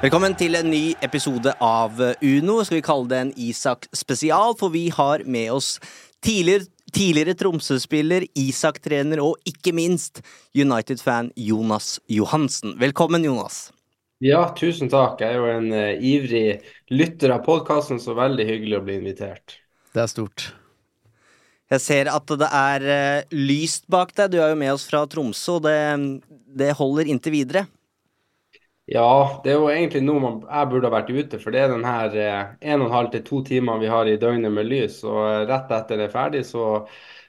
Velkommen til en ny episode av Uno. Skal vi kalle det en Isak spesial, for vi har med oss tidligere, tidligere Tromsø-spiller, Isak-trener og ikke minst United-fan Jonas Johansen. Velkommen, Jonas. Ja, tusen takk. Jeg er jo en uh, ivrig lytter av podkasten, så veldig hyggelig å bli invitert. Det er stort. Jeg ser at det er uh, lyst bak deg. Du er jo med oss fra Tromsø, og det, det holder inntil videre. Ja, det er jo egentlig noe man, jeg burde ha vært ute, for det er den her uh, 1 12 til 2 timer vi har i døgnet med lys. Og eh, rett etter det er ferdig, så,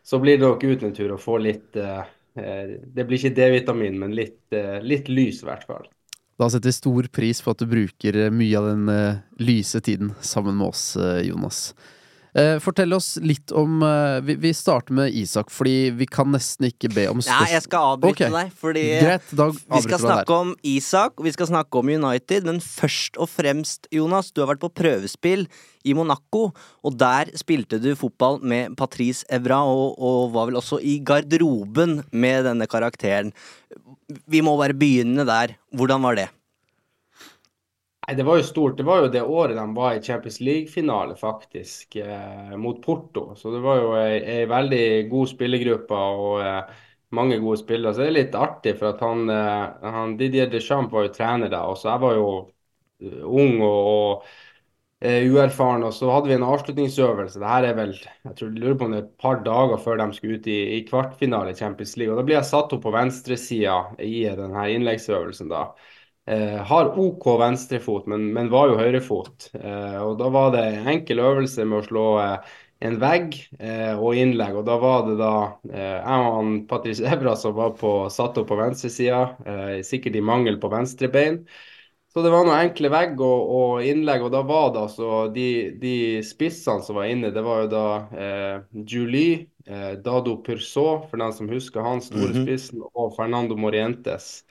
så blir det ute ut en tur og få litt eh, Det blir ikke D-vitamin, men litt, litt lys i hvert fall. Da setter vi stor pris på at du bruker mye av den lyse tiden sammen med oss, Jonas. Eh, fortell oss litt om eh, vi, vi starter med Isak, fordi vi kan nesten ikke be om Nei, jeg skal avbryte okay. deg, fordi Greit, vi skal snakke om Isak, og vi skal snakke om United, men først og fremst, Jonas, du har vært på prøvespill i Monaco, og der spilte du fotball med Patrice Evra, og, og var vel også i garderoben med denne karakteren. Vi må bare begynne der. Hvordan var det? Nei, Det var jo stort. Det var jo det året de var i Champions League-finale, faktisk, eh, mot Porto. Så det var jo ei, veldig god spillergruppe og eh, mange gode spillere. Så det er litt artig, for at han, eh, han Didier Deschamps var jo trener da, og så jeg var jo eh, ung og, og eh, uerfaren. Og så hadde vi en avslutningsøvelse. Det her er vel jeg tror, jeg lurer på om det er et par dager før de skulle ut i, i kvartfinale i Champions League. Og da blir jeg satt opp på venstresida i denne innleggsøvelsen da. Eh, har OK venstrefot, men, men var jo høyrefot. Eh, og da var det en enkel øvelse med å slå eh, en vegg eh, og innlegg. Og da var det da eh, jeg og han Patrice Evra som var på, satt opp på venstresida, eh, sikkert i mangel på venstrebein. Så det var noen enkle vegg og, og innlegg, og da var det altså de, de spissene som var inne, det var jo da eh, Julie, eh, Dado Purceau, for den som husker han store Mhm. spissen, og Fernando Morientes.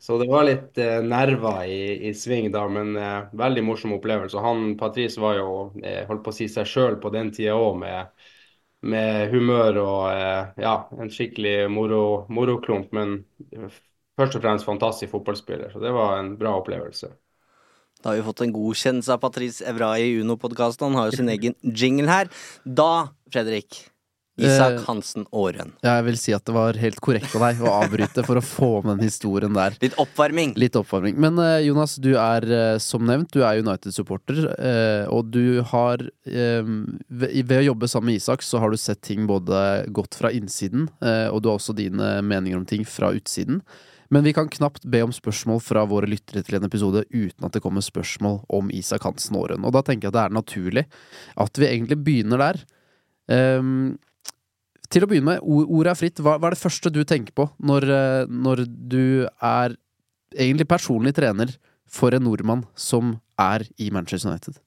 Så det var litt eh, nerver i, i sving da, men eh, veldig morsom opplevelse. Han Patrice var jo, eh, holdt på å si seg sjøl på den tida òg, med, med humør og eh, ja, en skikkelig moro, moroklump. Men først og fremst fantastisk fotballspiller, så det var en bra opplevelse. Da har vi fått en godkjennelse av Patrice Evra i Uno-podkasten. Han har jo sin egen jingle her. Da, Fredrik, Isak Eh, Hansen Aaren. Ja, jeg vil si at det var helt korrekt av deg å avbryte for å få med den historien der. Litt oppvarming. Litt oppvarming. Men eh, Jonas, du er eh, som nevnt, du er United-supporter, og du har ved, å jobbe sammen med Isak, så har du sett ting både godt fra innsiden, og du har også dine meninger om ting fra utsiden. Men vi kan knapt be om spørsmål fra våre lyttere til en episode uten at det kommer spørsmål om Isak Hansen Aaren. Og da tenker jeg at det er naturlig at vi egentlig begynner der. Ehm, til å begynne med, ordet er fritt. Hva, hva er det første du tenker på når, eh, når du er egentlig personlig trener for en nordmann som er i Manchester United?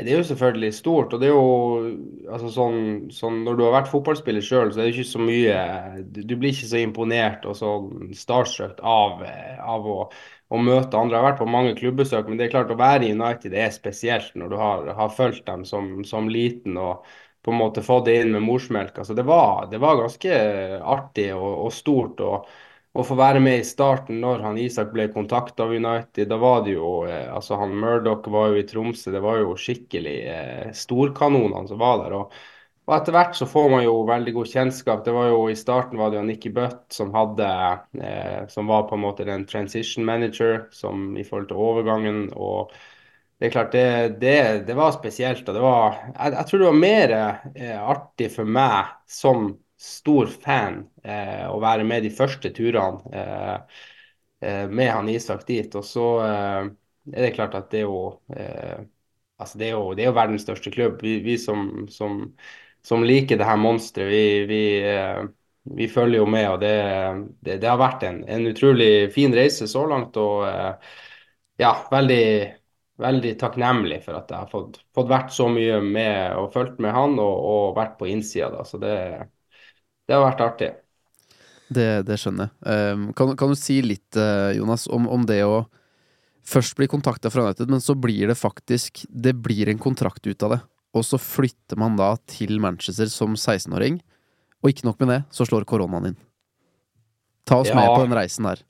Det er jo selvfølgelig stort, og det er jo altså sånn, sånn Når du har vært fotballspiller sjøl, så er det ikke så mye Du, du blir ikke så imponert og sånn starstruck av, av å, å møte andre. Jeg har vært på mange klubbesøk, men det er klart å være i United er spesielt når du har, har fulgt dem som, som liten og på en måte få det inn med morsmelk. Altså, det var, det var ganske artig og, og stort. å, å få være med i starten når han Isak ble kontakta av United. Da var det jo eh, altså han Murdoch var jo i Tromsø, det var jo skikkelig eh, storkanonene som var der. og og etter hvert så får man jo veldig god kjennskap. Det var jo I starten var det jo Nikki Butt som hadde eh, som var på en måte den transition manager som i forhold til overgangen. og det er klart, det, det, det var spesielt. og det var, jeg, jeg tror det var mer eh, artig for meg som stor fan eh, å være med de første turene eh, eh med han Isak dit. Og så eh, er det klart at det er jo eh, altså det er jo, det er jo verdens største klubb. Vi, vi som, som, som, liker det her monsteret, vi, vi, vi, følger jo med. og Det, har vært en, en, utrolig fin reise så langt. og ja, veldig veldig takknemlig for at jeg har fått, fått vært så mye med og fulgt med han og, og vært på innsida. Så det, det har vært artig. Det, det skjønner jeg. Um, kan, kan, du si litt, uh, Jonas, om, om, det å først bli kontakta fra United, men så blir det faktisk Det blir en kontrakt ut av det. Og så flytter man da til Manchester som 16-åring, og ikke nok med det, så slår koronaen inn. Ta oss ja. med på den reisen der.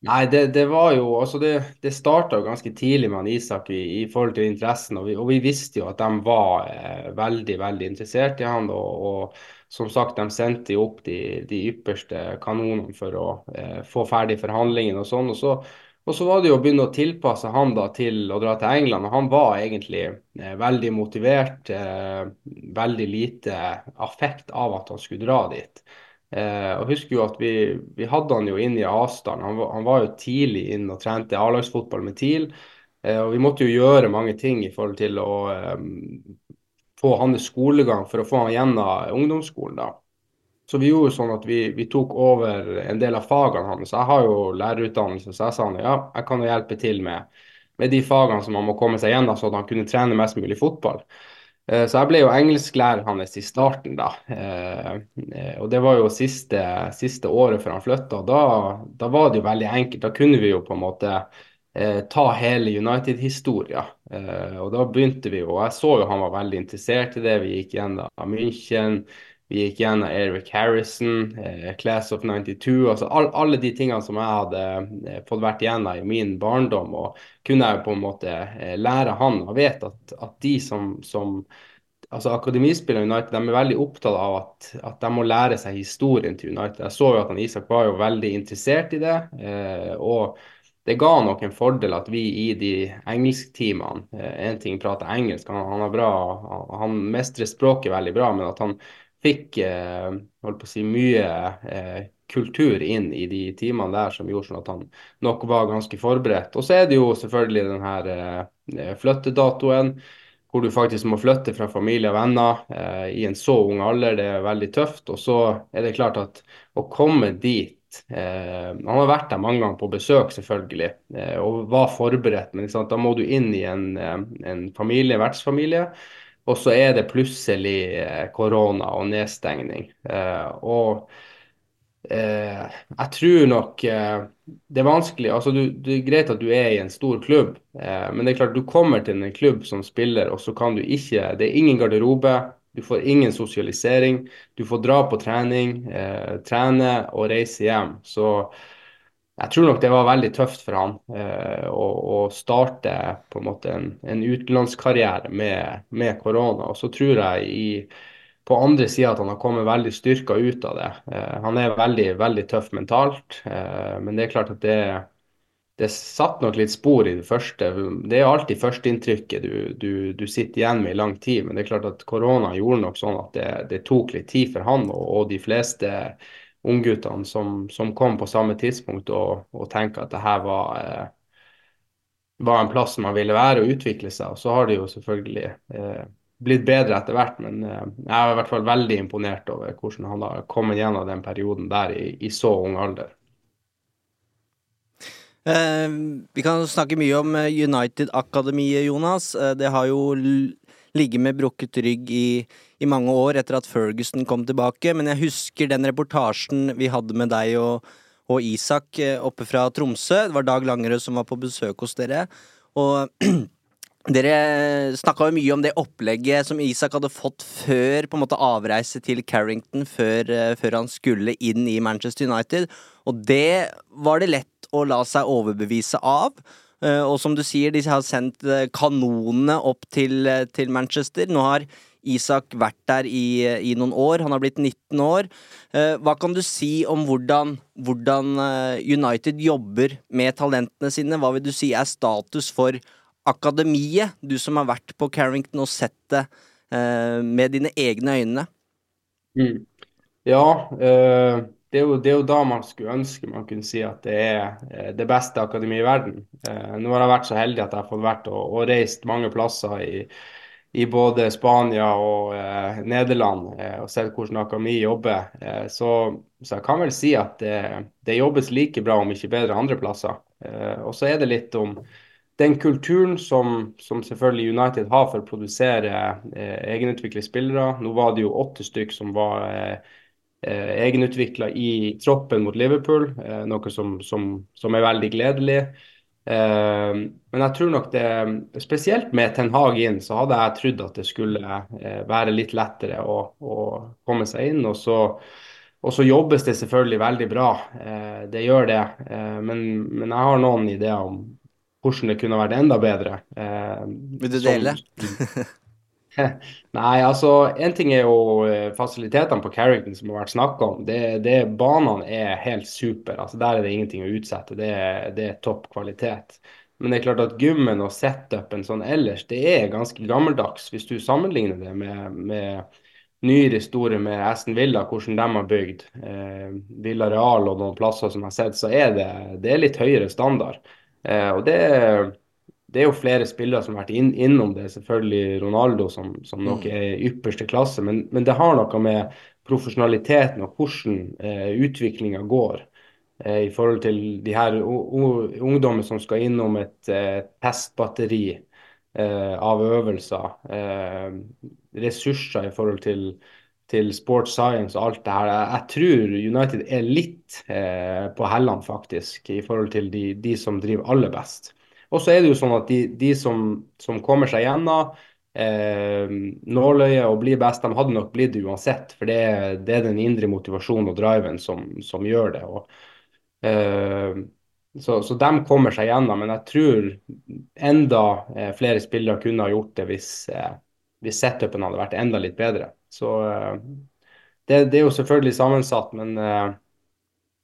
Nei, det, det, var jo altså Det, det starta ganske tidlig med Isak i, i forhold til interessen. Og vi, og vi, visste jo at de var eh, veldig veldig interessert i han. Og, og, som sagt, de sendte jo opp de, de ypperste kanonene for å eh, få ferdig forhandlingene og sånn. Og så, og så var det jo å begynne å tilpasse han da til å dra til England. og Han var egentlig eh, veldig motivert. Eh, veldig lite affekt av at han skulle dra dit. Eh, og husker jo at vi, vi, hadde han jo inn i avstand. Han, han, var jo tidlig inn og trente A-lagsfotball med TIL. Eh, og vi måtte jo gjøre mange ting i forhold til å eh, få hans skolegang for å få han gjennom ungdomsskolen. da. Så vi gjorde sånn at vi, vi, tok over en del av fagene hans. Jeg har jo lærerutdannelse, så jeg sa han ja, jeg kan jo hjelpe til med, med de fagene som han må komme seg gjennom, så at han kunne trene mest mulig fotball. Eh, så jeg ble jo engelsklæreren hans i starten, da. Eh, eh, og det var jo siste, siste året før han flytta. Da, da var det jo veldig enkelt. Da kunne vi jo på en måte ta hele United-historia. og da begynte vi jo. Jeg så jo han var veldig interessert i det. Vi gikk igjen da München. Vi gikk gjennom Eric Harrison, eh, Class of 92. altså all, Alle de tingene som jeg hadde eh, fått vært igjennom i min barndom. og Kunne jeg på en måte eh, lære han. og vet at, at de som, som altså Akademispillere United de er veldig opptatt av at, at, de må lære seg historien til United. Jeg så jo at han Isak var jo veldig interessert i det. Og det ga nok en fordel at vi i de engelsktimene En ting prater engelsk, han, han, er bra, han mestrer språket veldig bra, men at han fikk eh, holdt på å si, mye eh, kultur inn i de timene der som gjorde sånn at han nok var ganske forberedt. Og så er det jo selvfølgelig den her eh, flyttedatoen, hvor du faktisk må flytte fra familie og venner eh, i en så ung alder. Det er veldig tøft. Og så er det klart at å komme dit eh, Han har vært der mange ganger på besøk, selvfølgelig, eh, og var forberedt, men da må du inn i en, en familie, vertsfamilie. Og så er det plutselig eh, korona og nedstengning. Eh, og eh, jeg tror nok det er vanskelig altså du, Det er greit at du er i en stor klubb, men det er klart du kommer til en klubb som spiller, og så kan du ikke Det er ingen garderobe. Du får ingen sosialisering. Du får dra på trening, trene og reise hjem. Så jeg tror nok det var veldig tøft for han eh, å, å, starte på en måte en, en utenlandskarriere med, korona. Og så tror jeg i, på andre sida at han har kommet veldig styrka ut av det. Eh, han er veldig, veldig tøff mentalt, eh, men det er klart at det, det satt nok litt spor i det første. Det er alltid førsteinntrykket du, du, du sitter igjen med i lang tid, men det er klart at korona gjorde nok sånn at det, det tok litt tid for han og, og de fleste ungguttene som, som, kom på samme tidspunkt og, og tenke at det her var, eh, var en plass man ville være og utvikle seg. Og så har det jo selvfølgelig eh, blitt bedre etter hvert, men eh, jeg er i hvert fall veldig imponert over hvordan han har kommet gjennom den perioden der i, i så ung alder. Eh, vi kan snakke mye om eh, United-akademiet, Jonas. Eh, det har jo ligget med brukket rygg i i mange år etter at Ferguson kom tilbake, men jeg husker den reportasjen vi hadde med deg og, og Isak eh, oppe fra Tromsø. Det var Dag Langerød som var på besøk hos dere. Og Dere snakka jo mye om det opplegget som Isak hadde fått før på en måte avreise til Carrington, før, eh, før han skulle inn i Manchester United. Og det var det lett å la seg overbevise av. Eh, Og som du sier, de har sendt kanonene opp til, til Manchester. Nå har Isak vært der i, i noen år. Han har blitt 19 år. Eh, Hva kan du si om hvordan, hvordan eh, United jobber med talentene sine? Hva vil du si er status for akademiet, du som har vært på Carrington og sett det eh, med dine egne øyne? Mm. Ja, eh, det er, jo, det er jo da man skulle ønske man kunne si at det er eh, det beste akademiet i verden. Eh, nå har jeg vært så heldig at jeg har fått vært og, og reist mange plasser i, i både Spania og eh, Nederland eh, og sett hvordan Akami jobber. Eh, så, så jeg kan vel si at det, det jobbes like bra, om ikke bedre, andre plasser. Eh, og så er det litt om den kulturen som, som selvfølgelig United har for å produsere eh, egenutviklede spillere. Nå var det jo åtte stykk som var eh, egenutvikla i troppen mot Liverpool, eh, noe som, som, som er veldig gledelig. Eh, men jeg tror nok det, spesielt med Ten Hag inn, så hadde jeg trodd at det skulle eh, være litt lettere å, å komme seg inn. Og så, og så jobbes det selvfølgelig veldig bra, eh, det gjør det. Men, men jeg har noen ideer om hvordan det kunne vært enda bedre. Vil du som- dele? Nei, altså en ting er jo eh, fasilitetene på Carrington som har vært snakka om. Det, det, banene er helt super. altså Der er det ingenting å utsette. Det, er- det er topp kvalitet. Men det er klart at gymmen og setupen sånn ellers, det er ganske gammeldags. Hvis du sammenligner det med, med nyere historie med Aston Villa, hvordan de har bygd, eh, Villa Real og noen plasser som jeg har sett, så er det, det er litt høyere standard. Eh, og det, det er jo flere spillere som har vært inn, innom det. Selvfølgelig Ronaldo, som, som nok er i ypperste klasse. Men, men det har noe med profesjonaliteten og hvordan eh, utviklinga går. Eh, I forhold til de her u- u- ungdommer som skal innom et eh, testbatteri eh, av øvelser. Eh, ressurser i forhold til, til sports science og alt det her. Jeg, jeg tror United er litt eh, på hellene, faktisk, i forhold til de, de som driver aller best. Og så er det jo sånn at de, de som, som kommer seg gjennom eh, nåløyet og blir best, de hadde nok blitt det uansett. For det, det er den indre motivasjonen og driven som, som gjør det. Og, eh, så, så de kommer seg gjennom. Men jeg tror enda eh, flere spillere kunne ha gjort det hvis, eh, hvis setupen hadde vært enda litt bedre. Så eh, det, det er jo selvfølgelig sammensatt, men, eh,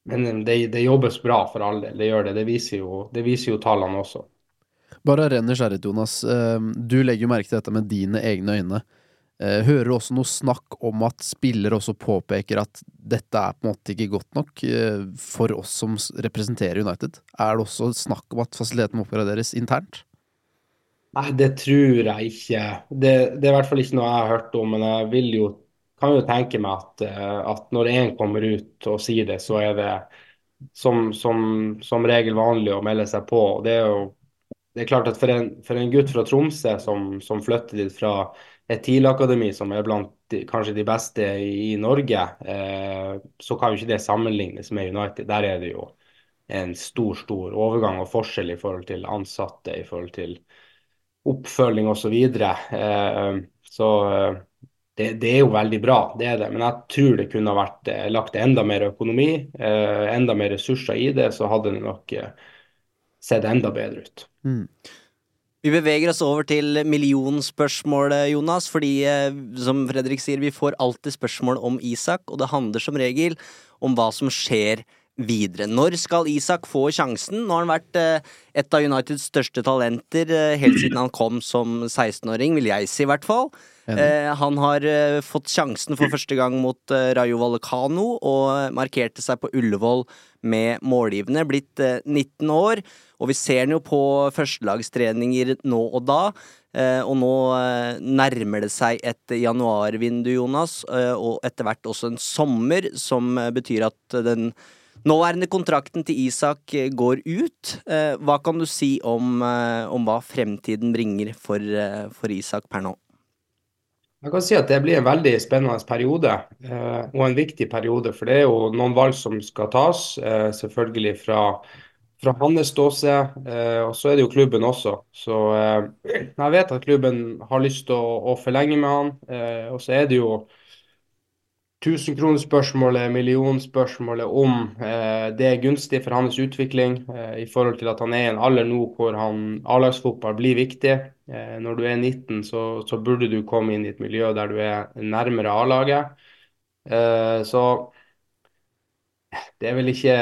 men det, det jobbes bra for all del. Det gjør det. Det viser jo, det viser jo tallene også. Bare ren nysgjerrighet, Jonas. Eh, Du legger jo merke til dette med dine egne øyne. Eh, Hører du også noe snakk om at spillere også påpeker at dette er på en måte ikke godt nok eh, for oss som representerer United? Er det også snakk om at fasiliteten må oppgraderes internt? Nei, det tror jeg ikke. Det, det er i hvert fall ikke noe jeg har hørt om, men jeg jo, kan jo tenke meg at, at når én kommer ut og sier det, så er det som, som, som regel vanlig å melde seg på. Det er jo det er klart at for en, for en gutt fra Tromsø som, som flytter dit fra et TIL-akademi som er blant de, kanskje de beste i, i Norge, eh, så kan jo ikke det sammenlignes med United. Der er det jo en stor, stor overgang og forskjell i forhold til ansatte, i forhold til oppfølging osv. Så, videre. eh, så eh, det, det er jo veldig bra, det er det. Men jeg tror det kunne vært eh, lagt enda mer økonomi, eh, enda mer ressurser i det, så hadde det nok eh, sett enda bedre ut. Vi beveger oss over til millionspørsmålet, Jonas. Fordi, eh, som Fredrik sier, vi får alltid spørsmål om Isak, og det handler som regel om hva som skjer videre. Når skal Isak få sjansen? Nå har han vært eh, et av Uniteds største talenter eh, helt siden han kom som 16-åring, vil jeg si i hvert fall. Eh, han har eh, fått sjansen for første gang mot eh, Rayo Vallecano og markerte seg på Ullevål med målgivende. Blitt eh, 19 år, og vi ser han jo på førstelagstreninger nå og da. Eh, og nå eh, nærmer det seg et januarvindu, Jonas, eh, og etter hvert også en sommer, som eh, betyr at den nåværende kontrakten til Isak eh, går ut. Eh, hva kan du si om, eh, om hva fremtiden bringer for, for Isak per nå? Jeg kan si at det blir en veldig spennende periode, og en viktig periode. For det er jo noen valg som skal tas. Selvfølgelig fra, fra hans ståsted. Og så er det jo klubben også. Så jeg vet at klubben har lyst til å, å forlenge med han. Og så er det jo tusenkronersspørsmålet, millionspørsmålet om eh, det er gunstig for hans utvikling eh, i forhold til at han er i en alder nå hvor A-lagsfotball blir viktig. Eh, når du er 19, så, så, burde du komme inn i et miljø der du er nærmere A-laget. så det er vel ikke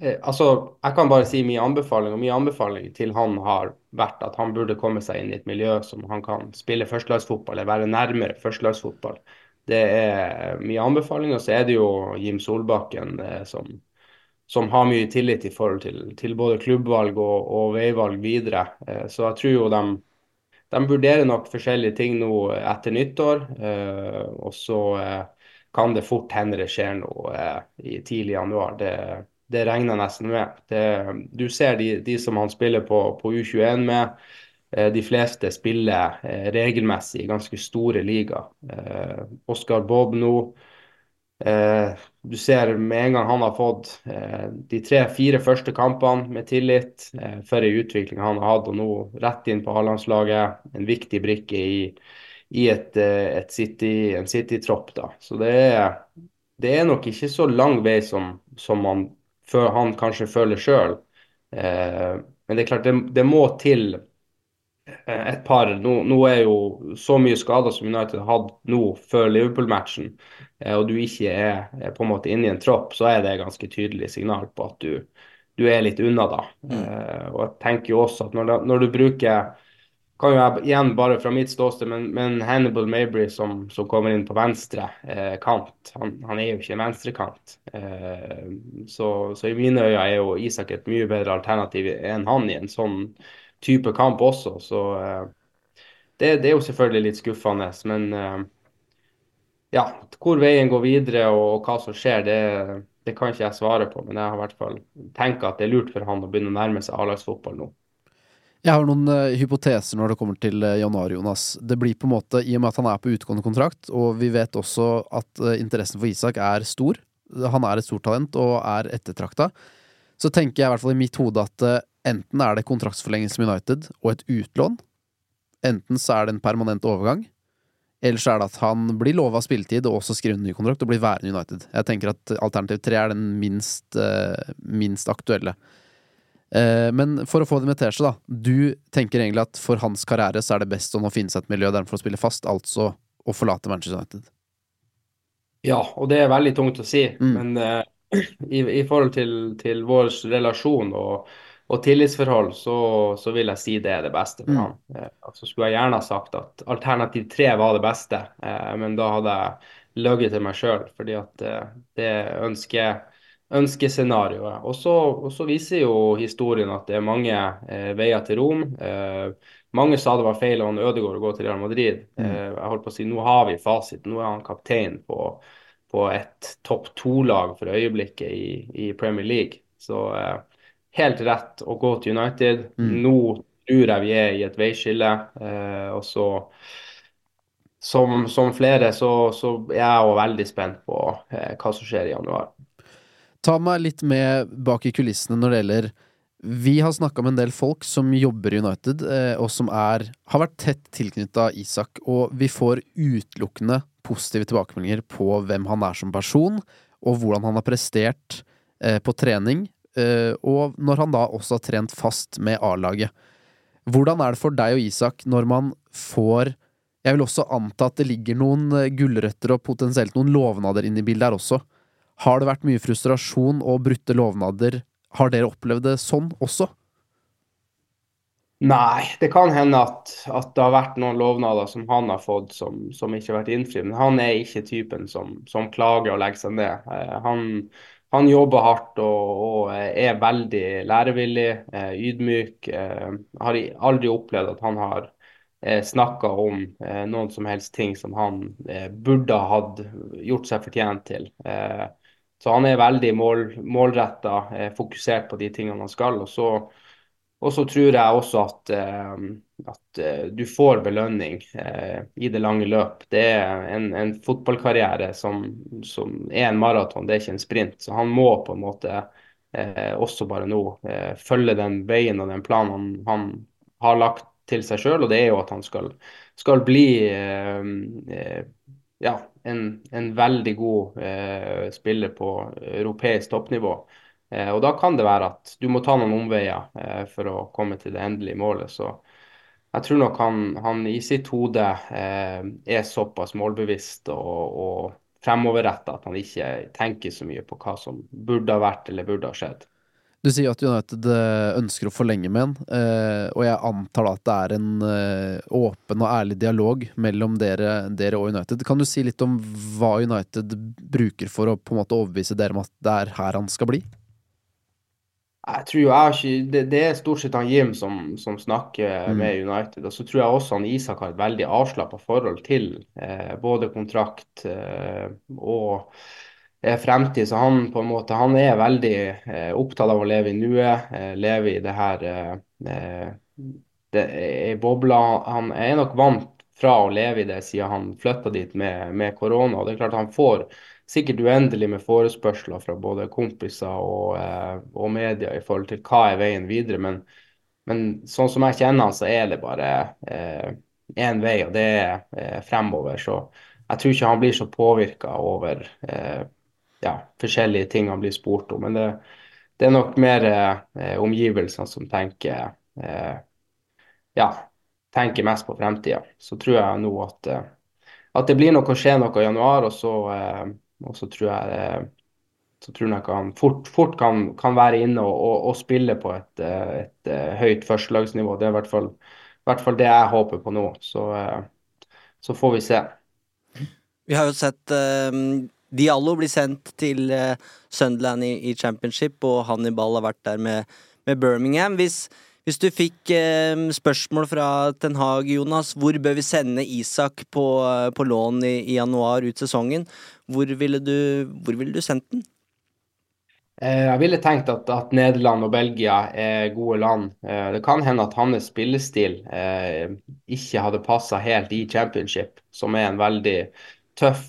eh, Altså, jeg kan bare si min anbefaling, og min anbefaling til han har vært at han burde komme seg inn i et miljø som han kan spille førstelagsfotball, eller være nærmere førstelagsfotball. Det er mye anbefaling. Og så er det jo Jim Solbakken eh, som, som, har mye tillit i forhold til, til både klubbvalg og, og, veivalg videre. Eh, så jeg tror jo de, de vurderer nok forskjellige ting nå etter nyttår. Eh, og så kan det fort hende det skjer noe i tidlig januar. Det, det regner nesten med. Det, du ser de, de, som han spiller på, på U21 med. Eh, de fleste spiller eh, regelmessig i ganske store ligaer. Oscar Oskar Bobno. Eh, du ser med en gang han har fått eh, de tre-fire første kampene med tillit for en utvikling han har hatt, og nå rett inn på A-landslaget. En viktig brikke i i et, eh, et City, en City-tropp. da. Så det er, det er, nok ikke så lang vei som, som man, han kanskje føler sjøl. Eh, men det er klart, det, det må til eh, et par nå, nå, er jo så mye skader som United har hatt nå før Liverpool-matchen, eh, og du ikke er, er, på en måte inne i en tropp, så er det et ganske tydelig signal på at du, du er litt unna da. Mm. Eh, og jeg tenker jo også at når, når du bruker kan jo jeg igjen bare fra mitt ståsted, men, men Hannibal Mabry som, som, kommer inn på venstre eh, kant, han, han, er jo ikke en venstrekant. Eh, så, så, i mine øyne er jo Isak et mye bedre alternativ enn han i en sånn type kamp også. Så eh, det, det, er jo selvfølgelig litt skuffende. Men eh, ja, hvor veien går videre og, og hva som skjer, det, det, kan ikke jeg svare på. Men jeg har i hvert fall tenkt at det er lurt for han å begynne å nærme seg A-lagsfotball nå. Jeg har noen uh, hypoteser når det kommer til januar, Jonas. Det blir på en måte, I og med at han er på utgående kontrakt, og vi vet også at interessen for Isak er stor, han er et stort talent og er ettertrakta, så tenker jeg i hvert fall i mitt hode at enten er det kontraktsforlengelse med United og et utlån, enten så er det en permanent overgang, eller så er det at han blir lova spilletid og også skriver en ny kontrakt og blir værende i United. Jeg tenker at alternativ tre er den minst, minst aktuelle. Uh, men for å få det med seg, da. Du tenker egentlig at for hans karriere så er det best å nå finne seg et miljø der han får spille fast, altså å forlate Manchester United? Ja, og det er veldig tungt å si. Mm. Men uh, i, i, forhold til, til vår relasjon og, og tillitsforhold, så, så, vil jeg si det er det beste for mm. han. Uh, altså skulle jeg gjerne ha sagt at alternativ tre var det beste, eh, men da hadde jeg løyet til meg sjøl, fordi at det ønsker ønskescenarioet. Og så viser jo historien at det er mange eh, veier til Rom. Eh, mange sa det var feil av Ødegaard å gå til Real Madrid. Mm. Eh, jeg holdt på å si, Nå har vi fasit. Nå er han kaptein på, på et topp to-lag for øyeblikket i, i, Premier League. Så eh, helt rett å gå til United. Mm. Nå tror jeg vi er i et veiskille. Eh, og så som, som, flere så, så er jeg òg veldig spent på eh, hva som skjer i januar. Ta meg litt med bak i kulissene når det gjelder Vi har snakka med en del folk som jobber i United, eh, og som er, har vært tett tilknytta Isak, og vi får utelukkende positive tilbakemeldinger på hvem han er som person, og hvordan han har prestert eh, på trening, og når han da også har trent fast med A-laget. Hvordan er det for deg og Isak når man får Jeg vil også anta at det ligger noen gulrøtter og potensielt noen lovnader inne i bildet her også. Har det vært mye frustrasjon og brutte lovnader? Har dere opplevd det sånn også? Nei, det kan hende at, at, det har vært noen lovnader som han har fått som, som ikke har vært innfridd. Men han er ikke typen som, som klager og legger seg ned. Eh, han, han, jobber hardt og, og, er veldig lærevillig, eh, ydmyk. Eh, har aldri opplevd at han har eh, snakka om eh, noen som helst ting som han eh, burde ha gjort seg fortjent til. Eh, så han er veldig mål, målretta, eh, fokusert på de tingene han skal. Og så, og så tror jeg også at, eh, at eh, du får belønning eh, i det lange løp. Det er en, en fotballkarriere som, som, er en maraton, det er ikke en sprint. Så han må på en måte også bare nå følge den veien og den planen han, har lagt til seg sjøl, og det er jo at han skal, skal bli ja, en, en, veldig god spiller på europeisk toppnivå. Eh, og da kan det være at du må ta noen omveier eh, for å komme til det endelige målet. Så jeg tror nok han, han i sitt hode eh, er såpass målbevisst og, og fremoverretta at han ikke tenker så mye på hva som burde ha vært eller burde ha skjedd. Du sier at United ønsker å forlenge med en, og jeg antar at det er en åpen og ærlig dialog mellom dere, dere, og United. Kan du si litt om hva United bruker for å på en måte overbevise dere om at det er her han skal bli? Jeg tror jo jeg ikke, det, det, er stort sett han Jim som, som snakker mm. med United. Og så tror jeg også han Isak har et veldig avslappa forhold til eh, både kontrakt eh, og eh, fremtid. Så han på en måte, han er veldig eh, opptatt av å leve i nuet, eh, leve i det her eh, det er bobla. Han er nok vant fra å leve i det siden han flytta dit med, med korona. og det er klart Han får sikkert uendelig med forespørsler fra både kompiser og, eh, og media i forhold til hva er veien videre. Men, men sånn som jeg kjenner han, så er det bare én eh, vei, og det er eh, fremover. Så jeg tror ikke han blir så påvirka over eh, ja, forskjellige ting han blir spurt om. Men det, det er nok mer eh, omgivelsene som tenker eh, ja, tenker mest på fremtida. Så tror jeg nå at, at det blir noe å skje noe i januar, og så og så tror jeg eh, så tror jeg han fort, fort kan, kan, være inne og, og, og spille på et, eh, et, et eh, høyt førstelagsnivå. Det er i hvert, fall, i hvert fall, det jeg håper på nå. Så, så, får vi se. Vi har jo sett uh, Diallo bli sendt til uh, Sunderland i, i, championship, og Hannibal har vært der med, med Birmingham. Hvis, hvis du fikk eh, spørsmål fra Ten Hag, Jonas, hvor bør vi sende Isak på, eh, på lån i, i, januar ut sesongen? Hvor ville du, hvor ville du sendt den? Eh, jeg ville tenkt at, at, Nederland og Belgia er gode land. Eh, det kan hende at hans spillestil ikke hadde passa helt i championship, som er en veldig tøff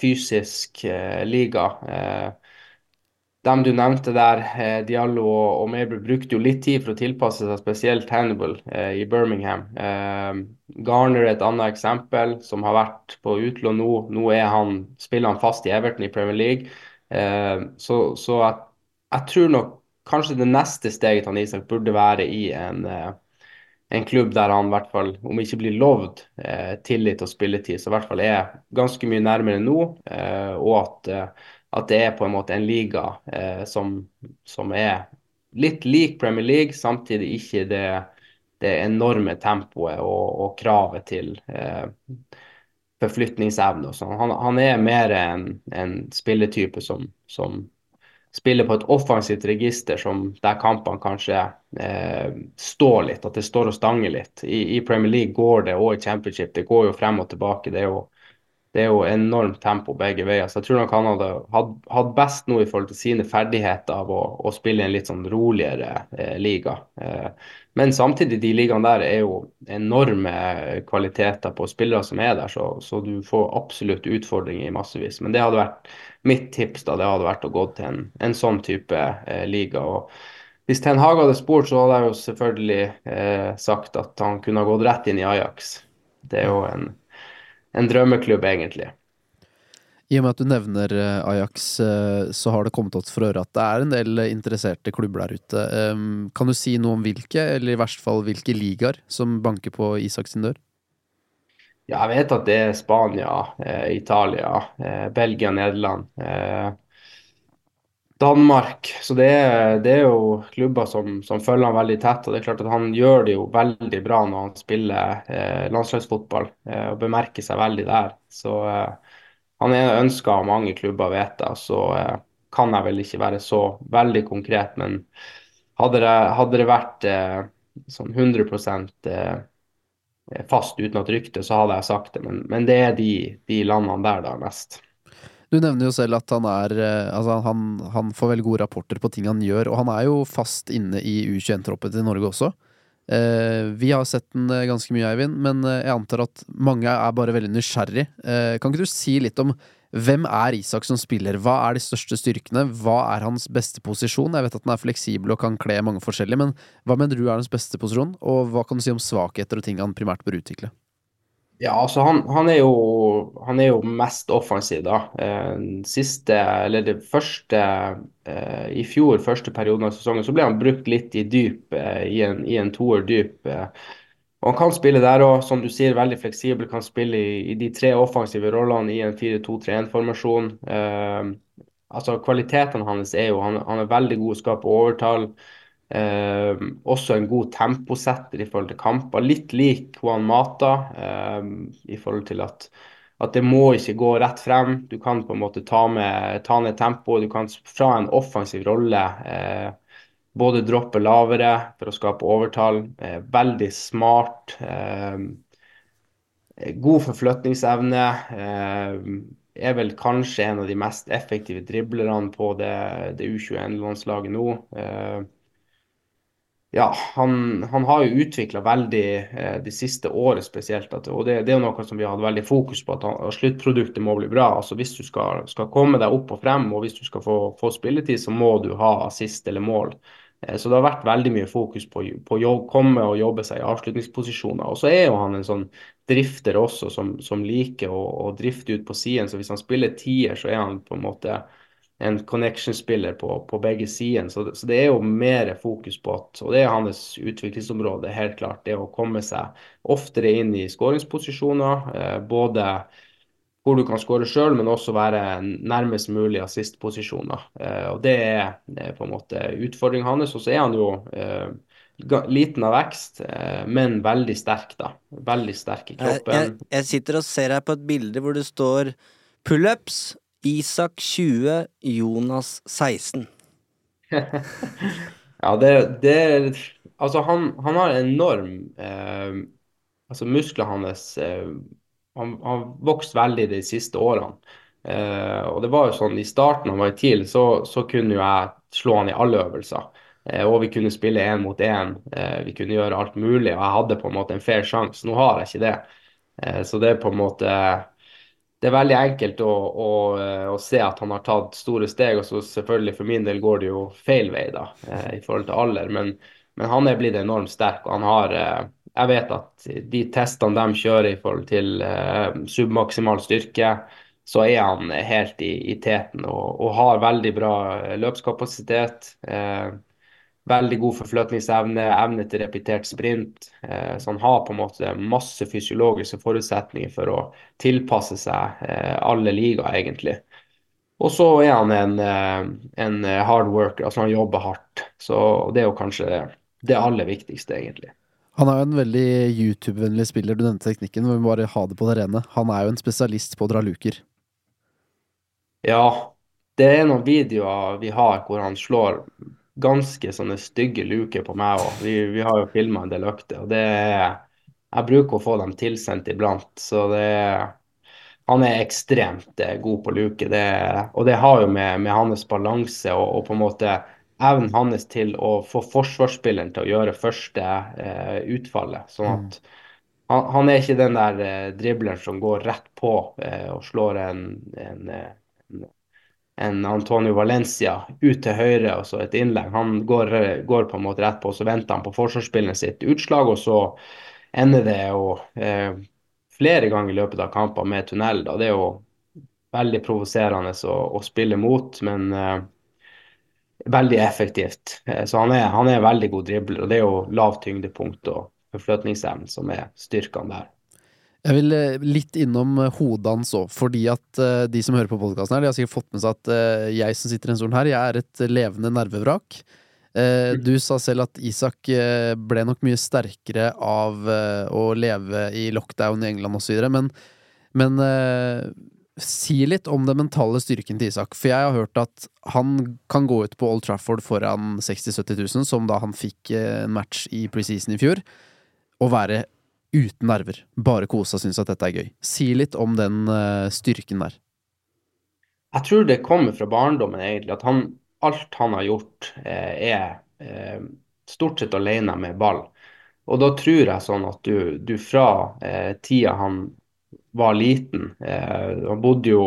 fysisk liga. Dem du nevnte der, eh, Diallo og Mabry, brukte jo litt tid for å tilpasse seg spesielt Hannibal eh, i Birmingham. Eh, Garner er et annet eksempel, som har vært på utlån nå. Nå han, spiller han fast i Everton i Premier League. Eh, så, så jeg, jeg, tror nok kanskje det neste steget til Isak burde være i en, eh, en klubb der han i hvert fall, om ikke blir lovd eh, tillit og spilletid, så i hvert fall er ganske mye nærmere nå. og at at det er på en måte en liga eh, som, som, er litt lik Premier League, samtidig ikke det, det enorme tempoet og, og kravet til eh, forflytningsevne. og sånn. Han, han, er mer en, en spilletype som, som, spiller på et offensivt register som der kampene kanskje eh, står litt, at det står og stanger litt. I, I, Premier League går det, og i Championship, det går jo frem og tilbake. det er jo det er jo enormt tempo begge veier. Så jeg tror nok han hadde hatt best nå i forhold til sine ferdigheter av å, å spille i en litt sånn roligere eh, liga. Eh, men samtidig, de ligaene der er jo enorme kvaliteter på spillere som er der, så, så, du får absolutt utfordringer i massevis. Men det hadde vært mitt tips, da. Det hadde vært å gå til en, en sånn type eh, liga. og hvis Ten Hag hadde spurt, så hadde jeg jo selvfølgelig eh, sagt at han kunne ha gått rett inn i Ajax. Det er jo en en drømmeklubb, egentlig. I og med at du nevner eh, Ajax, eh, så har det kommet oss for øre at det er en del interesserte klubber der ute. Kan du si noe om hvilke, eller i verste fall hvilke ligaer, som banker på Isaks dør? Ja, jeg vet at det er Spania, eh, Italia, Belgia, Nederland. Danmark. Så det er, det er jo klubber som, som, følger han veldig tett. og det er klart at Han gjør det jo veldig bra når han spiller eh, landslagsfotball eh, og bemerker seg veldig der. Så eh, han er ønska av mange klubber, vet jeg. Så eh, kan jeg vel ikke være så veldig konkret. Men hadde det, hadde det vært eh, sånn 100 eh, fast uten at rykte, så hadde jeg sagt det. Men, men det er de, de landene der da mest. Du nevner jo selv at han er eh, Altså, han, han, får veldig gode rapporter på ting han gjør, og han er jo fast inne i U21-troppen til Norge også. Eh, vi har sett den ganske mye, Eivind, men eh, jeg antar at mange er bare veldig nysgjerrig. Eh, kan ikke du si litt om Hvem er Isak som spiller? Hva er de største styrkene? Hva er hans beste posisjon? Jeg vet at han er fleksibel og kan kle mange forskjellige, men hva mener du er hans beste posisjon, og hva kan du si om svakheter og ting han primært bør utvikle? Ja, altså han, han, er jo, han, er jo, mest offensiv, da. Eh, siste, eller det første eh, I fjor, første perioden av sesongen, så ble han brukt litt i dyp, eh, i, en, en toer dyp. Og Han kan spille der òg, som du sier, veldig fleksibel. Kan spille i, i de tre offensive rollene i en 4-2-3-1-formasjon. Eh, altså Kvalitetene hans er jo han, han er veldig god til å skape overtall. Eh, også en god temposetter i forhold til kamper. Litt lik Juan Mata eh, i forhold til at, at det må ikke gå rett frem. Du kan på en måte ta, med, ta ned tempoet. Du kan fra en offensiv rolle eh, både droppe lavere for å skape overtall. Eh, veldig smart. Eh, god forflytningsevne. Eh, er vel kanskje en av de mest effektive driblerne på det, det U21-landslaget nå. Eh, ja, han, han, har jo utvikla veldig eh, de siste året spesielt. At, og det, det, er noe som vi har hatt veldig fokus på, at, han, at sluttproduktet må bli bra. altså Hvis du skal, skal, komme deg opp og frem, og hvis du skal få, få spilletid, så må du ha assist eller mål. Eh, så det har vært veldig mye fokus på, å komme og jobbe seg i avslutningsposisjoner. Og så er jo han en sånn drifter også, som, som liker å, å, drifte ut på siden. Så hvis han spiller tier, så er han på en måte en connection-spiller på, på, begge sider. Så, så, det er jo mer fokus på at Og det er hans utviklingsområde, helt klart. Det å komme seg oftere inn i skåringsposisjoner. Eh, både hvor du kan skåre sjøl, men også være nærmest mulig assistposisjoner. Eh, og Det er på en måte utfordringen hans. Og så er han jo eh, liten av vekst, men veldig sterk, da. Veldig sterk i kroppen. Jeg, jeg sitter og ser her på et bilde hvor det står pullups, Isak 20, Jonas 16. ja, det, det Altså, han, han har enorm eh, Altså, musklene hans eh, han har vokst veldig de siste årene. Eh, og det var jo sånn, I starten han i TIL, så, så kunne jo jeg slå han i alle øvelser. Eh, og vi kunne spille én mot én. Eh, vi kunne gjøre alt mulig. Og jeg hadde på en måte en fair sjanse. Nå har jeg ikke det. Eh, så det er på en måte det er veldig enkelt å, å, eh, å, se at han har tatt store steg. og så selvfølgelig For min del går det jo feil vei da, eh, i forhold til alder. Men, men han er blitt enormt sterk. og han har jeg vet at de testene de kjører i forhold til eh, submaksimal styrke, så er han helt i, i teten og, og, har veldig bra løpskapasitet. Eh, veldig god forflytningsevne, evne til repetert sprint. Eh, så han har på en måte masse fysiologiske forutsetninger for å tilpasse seg eh, alle ligaer, egentlig. Og så er han en, eh, en hard worker, altså han jobber hardt. Så det er jo kanskje det aller viktigste, egentlig. Han er jo en veldig YouTube-vennlig spiller. Du nevnte teknikken. Vi må bare ha det på det rene. Han er jo en spesialist på å dra luker. Ja, det er noen videoer vi har hvor han slår ganske sånne stygge luker på meg òg. Vi, vi, har jo filma en del økter, og det er Jeg bruker å få dem tilsendt iblant, så det er han er ekstremt eh, god på luke. Det, og det har jo med, med hans balanse og, og, på en måte evnen hans til å få forsvarsspilleren til å gjøre første eh, utfallet. Sånn at mm. han, han, er ikke den der eh, dribleren som går rett på eh, og slår en, en, en, en, Antonio Valencia ut til høyre og så et innlegg. Han går, går, på en måte rett på, så venter han på forsvarsspillet sitt utslag, og så ender det jo eh, flere ganger i løpet av kamper med tunnel. Da. Det er jo veldig provoserende å, å, spille mot, men eh, veldig effektivt. Eh, så han er, han er veldig god dribler, og det er jo lavt tyngdepunkt og forflytningsevne som er styrkene der. Jeg vil eh, litt innom eh, hodet hans òg, fordi at de som hører på podkasten her, de har sikkert fått med seg at jeg som sitter i denne stolen her, jeg er et levende nervevrak. Du sa selv at Isak ble nok mye sterkere av å leve i lockdown i England osv., men, men Si litt om den mentale styrken til Isak, for jeg har hørt at han kan gå ut på Old Trafford foran 60 000-70 000, som da han fikk eh, en match i preseason i fjor, og være uten nerver. Bare kosa syns at dette er gøy. Si litt om den uh, styrken der. Jeg tror det kommer fra barndommen, egentlig. At han, alt han har gjort, eh, er eh, stort sett alene med ball. Og da tror jeg sånn at du, du fra eh, tida han var liten. Eh, han bodde jo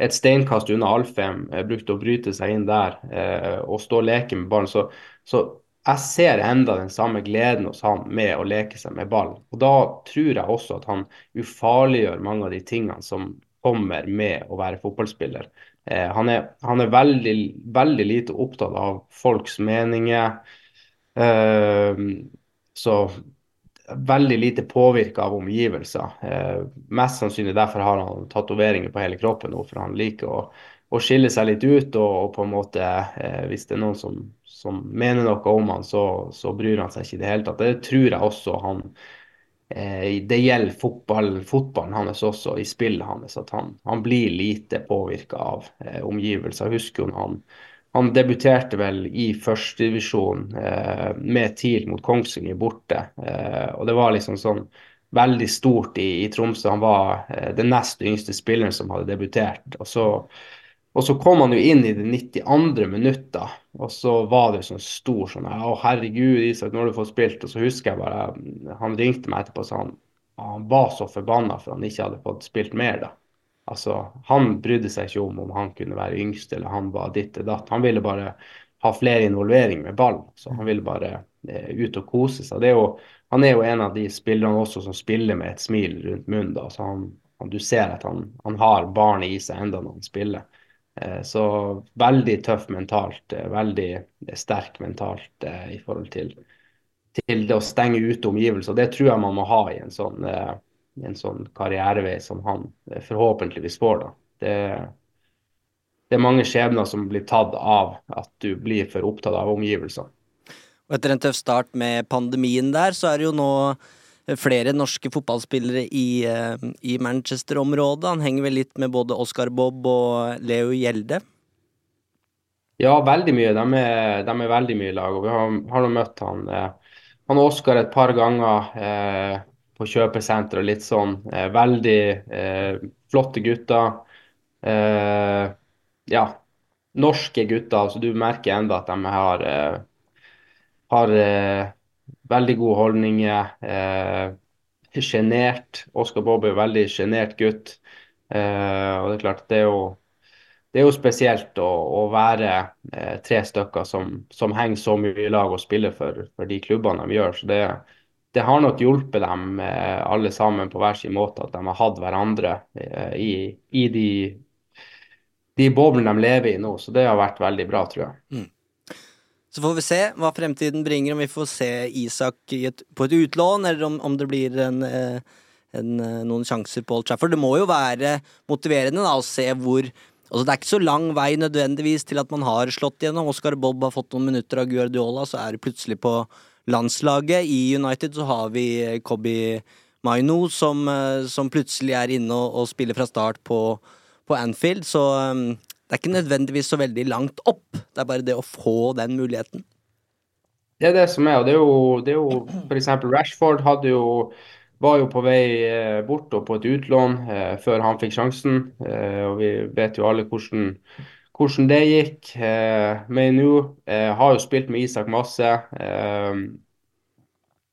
et steinkast unna Alfheim, eh, brukte å bryte seg inn der eh, og stå og leke med ballen. Så, så jeg ser enda den samme gleden hos han med å leke seg med ball. Og da tror jeg også at han ufarliggjør mange av de tingene som kommer med å være fotballspiller. Eh, han, er, han er, veldig, veldig lite opptatt av folks meninger. Eh, så veldig lite påvirka av omgivelser. Eh, mest sannsynlig derfor har han tatoveringer på hele kroppen nå, for han liker å, å skille seg litt ut. Og, og på en måte, eh, hvis det er noen som, som mener noe om han, så, så, bryr han seg ikke i det hele tatt. Det tror jeg også han eh, Det gjelder fotball, fotballen hans også, i spillet hans, at han, han blir lite påvirka av eh, omgivelser. Husker jo han han debuterte vel i førstedivisjon eh, med TIL mot Kongsvinger borte. Eh, og det var liksom sånn veldig stort i, i Tromsø. Han var eh, den nest yngste spilleren som hadde debutert. Og så, og så kom han jo inn i det 92. minuttet, og så var det sånn stor sånn Å, herregud, Isak, nå har du fått spilt. Og så husker jeg bare Han ringte meg etterpå og sa han, han var så forbanna for han ikke hadde fått spilt mer da. Altså, han brydde seg ikke om om han kunne være yngst eller han var ditt eller datt. Han ville bare ha flere involvering med ball. Så han ville bare eh, ut og kose seg. Er jo, han er jo en av de spillerne også som spiller med et smil rundt munnen. Da. Så han, han, du ser at han, han har barnet i seg enda når han spiller. Eh, så veldig tøff mentalt, eh, veldig sterk mentalt eh, i forhold til, til det å stenge ute omgivelser. Det tror jeg man må ha i en sånn en sånn karrierevei som han forhåpentligvis får. da. Det, det er mange skjebner som blir tatt av at du blir for opptatt av omgivelsene. Og etter en tøff start med pandemien der, så er det jo nå flere norske fotballspillere i, eh, i Manchester-området. Han henger vel litt med både Oscar Bob og Leo Gjelde? Ja, veldig mye. De er, de er veldig mye i lag. og Vi har, har møtt han, Han og Oscar et par ganger. Eh, på kjøpesenter og litt sånn. Eh, veldig eh, flotte gutter. Eh, ja, norske gutter. Så du merker enda at de har, eh, har eh, veldig gode holdninger. Sjenert. Oskar Bob er veldig sjenert gutt. og det er klart, det er jo det er jo spesielt å, å være eh, tre stykker som, som, henger så mye i lag og spiller for, for de klubbene de gjør. Så det, det har nok hjulpet dem eh, alle sammen på hver sin måte, at de har hatt hverandre eh, i, i de, de boblene de lever i nå. Så det har vært veldig bra, tror jeg. Mm. Så får vi se hva fremtiden bringer, om vi får se Isak et, på et utlån, eller om, om det blir en, eh, en, noen sjanser på Old Trafford. Det må jo være motiverende da, å se hvor Altså, det er ikke så lang vei nødvendigvis til at man har slått gjennom. Oscar Bob har fått noen minutter av Guardiola, så er det plutselig på landslaget. I United så har vi Kobi Maino, som, eh, som plutselig er inne og, og, spiller fra start på, på Anfield. Så det er ikke nødvendigvis så veldig langt opp. Det er bare det å få den muligheten. Det er det som er. og det er jo, det er jo F.eks. Rashford hadde jo var jo på vei eh, bort og på et utlån eh, før han fikk sjansen. Eh, og Vi vet jo alle hvordan, hvordan det gikk. Eh, Meinu eh, har jo spilt med Isak masse. Eh,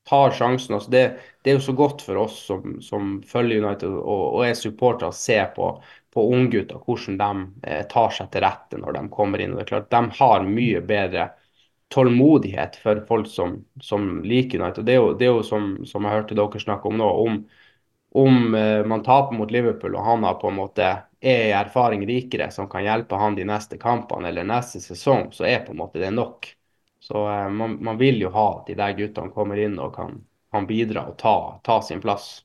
tar sjansen. Altså det, det, er jo så godt for oss som, som følger United og, og er supportere, å se på, på unggutter hvordan de eh, tar seg til rette når de kommer inn. Og det er klart, De har mye bedre tålmodighet for folk som, som liker United. Det er jo, det er jo som, som, jeg hørte dere snakke om nå, om, om eh, man taper mot Liverpool og han har på en måte er erfaring rikere som kan hjelpe han de neste kampene eller neste sesong, så er på en måte det nok. Så eh, man, man, vil jo ha at de der guttene kommer inn og kan, kan bidra og ta, ta sin plass.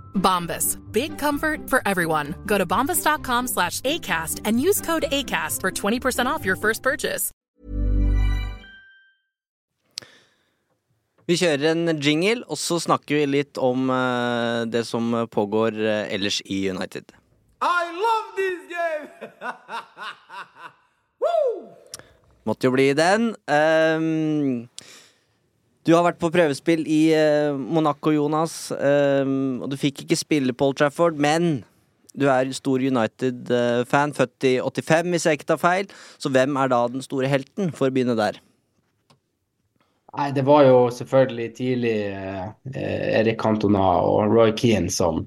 Bombas. Big comfort for everyone. Go to bombas.com slash ACAST and use code ACAST for 20% off your first purchase. Vi kjører en jingle, og så snakker vi litt om uh, det som pågår uh, ellers i United. I love this game! Måtte jo bli den. Ehm, du har vært på prøvespill i eh, Monaco, Jonas, ehm, og du fikk ikke spille Paul Trafford, men du er stor United-fan, født i 85, hvis jeg ikke tar feil. Så hvem er da den store helten, for å begynne der? Nei, det var jo selvfølgelig tidlig eh, Erik Cantona og Roy Keane som,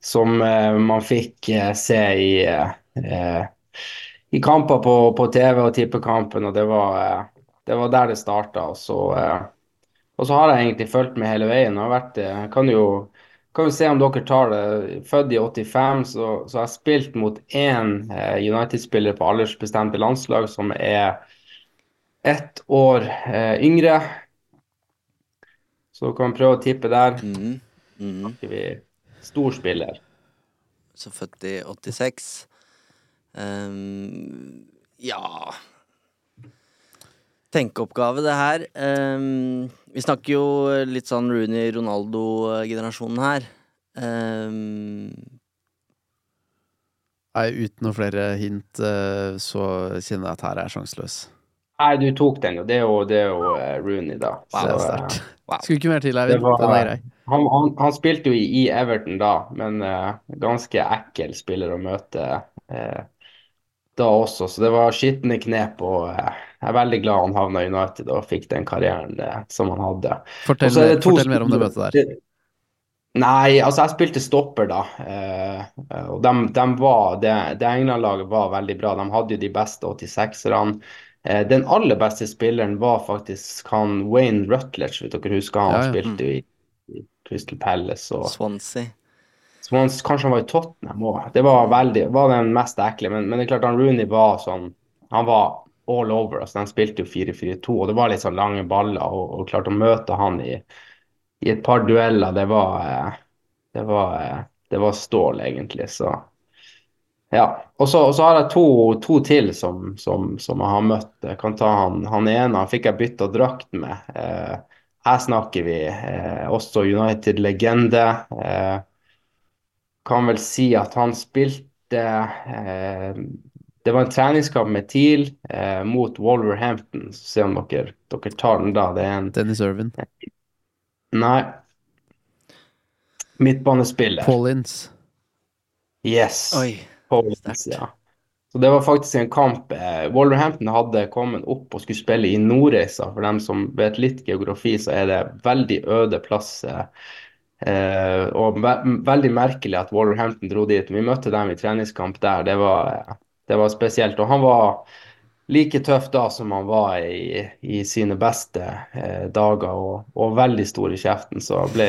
som eh, man fikk eh, se i, eh, i kamper på, på TV og tippekampen, og det var, eh, det var der det starta. Og, så, eh, og så har jeg egentlig fulgt med hele veien. Jeg vært, eh, jeg kan jo kan jo se om dere tar det. Født i 85, så, så har jeg spilt mot én eh, United-spiller på aldersbestemte landslag som er ett år eh, yngre. Så kan vi prøve å tippe der. Mm. Snakker vi stor spiller. Så født i 86. Um, ja Tenkeoppgave, det her. Um, vi snakker jo litt sånn Rooney-Ronaldo-generasjonen her. Um, Nei, uten noen flere hint, eh, så kjenner jeg at her er jeg sjanseløs. Nei, du tok den jo. Det er jo, det er jo eh, Rooney, da. Wow, det er Så, sterkt. eh, Skulle ikke mer til, Eivind. Den er grei. han, han, han spilte jo i, i Everton da, men uh, ganske ekkel spiller å møte uh, da også. Så det var skitne knep, og eh, jeg er veldig glad han havna i United og fikk den karrieren eh, som han hadde. Fortell, fortell mer om det møtet der. Nei, altså jeg spilte stopper da, eh, og de, de var, det, det England-laget var veldig bra. De hadde jo de beste 86-erne. Eh, den aller beste spilleren var faktisk han Wayne Rutledge, hvis dere husker han. Ja, ja. spilte jo i, i Crystal Palace og Swansea. Swans, kanskje han var i Tottenham òg. Det var veldig, var den mest ekle. Men, men det er klart han Rooney var sånn Han var all over. altså De spilte jo 4-4-2, og det var litt sånn lange baller. Og, og klart å møte han i, i et par dueller, det var eh, Det var, eh, det var stål, egentlig. Så ja. Og så, og så har jeg to, to til som, som, som jeg har møtt. Jeg kan ta han, han ene. Han fikk jeg bytta drakt med. Eh, her snakker vi eh, også United-legende. Eh, kan vel si at han spilte eh, Det var en treningskamp med TIL eh, mot Wolverhampton. Så se om dere, dere tar den da. Det er en Dennis Irvin. Nei. Midtbanespiller. Pollins. Yes. Oi. Paulins, ja. Så det var faktisk en kamp. Eh, Wolverhampton hadde kommet opp og skulle spille i Nordreisa. For dem som vet litt geografi, så er det veldig øde plass. Eh, eh, og ve veldig merkelig at Wolverhampton dro dit. Vi møtte dem i treningskamp der. Det var, eh, det var spesielt. Og han var like tøff da som han var i, i sine beste eh, dager, og, og veldig stor i kjeften. Så ble,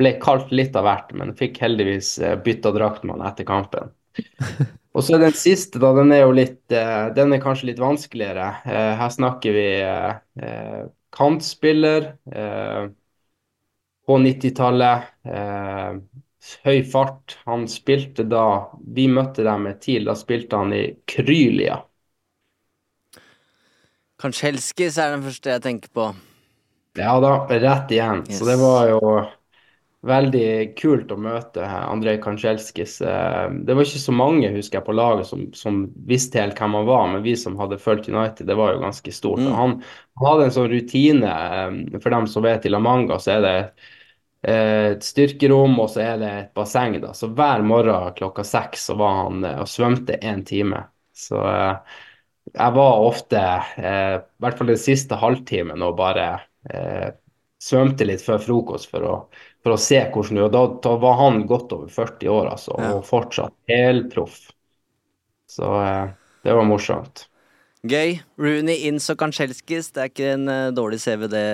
ble kalt litt av hvert, men fikk heldigvis eh, bytta drakt med han etter kampen. Og så den siste, da. Den er jo litt eh, Den er kanskje litt vanskeligere. Eh, her snakker vi eh, eh, kantspiller eh, på 90-tallet. Høy fart. Han spilte da Vi møtte dem med TIL. Da spilte han i Krylia. Kansjelskis er den første jeg tenker på. Ja da, rett igjen. Yes. Så det var jo veldig kult å møte Andrej Kansjelskis. Eh, Det var ikke så mange, husker jeg, på laget som, som visste helt hvem han var, men vi som hadde fulgt United, det var jo ganske stort. Mm. Han, han hadde en sånn rutine, eh, for dem som vet, i La Manga så er det et styrkerom, og så er det et basseng. da. Så hver morgen klokka seks så var han eh, og svømte én time. Så eh, jeg var ofte, eh, i hvert fall den siste halvtimen, og bare eh, svømte litt før frokost for å, for å se hvordan det var. Da, da var han godt over 40 år, altså, Ja. og fortsatt helproff. Så eh, det var morsomt. Gøy. Rooney, Inns og Kanchelskis. Det er ikke en eh, dårlig CV, det,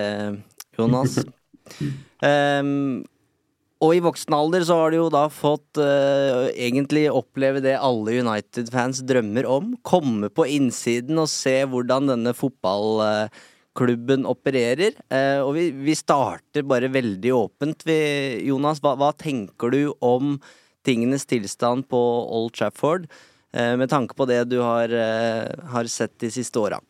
Jonas. Ehm, og i voksen alder så har du jo da fått uh, egentlig oppleve det alle United-fans drømmer om. Komme på innsiden og se hvordan denne fotballklubben opererer. Uh, og vi, vi starter bare veldig åpent. Vi, Jonas, hva, hva tenker du om tingenes tilstand på Old Trafford? Uh, med tanke på det du har, har sett de siste åra.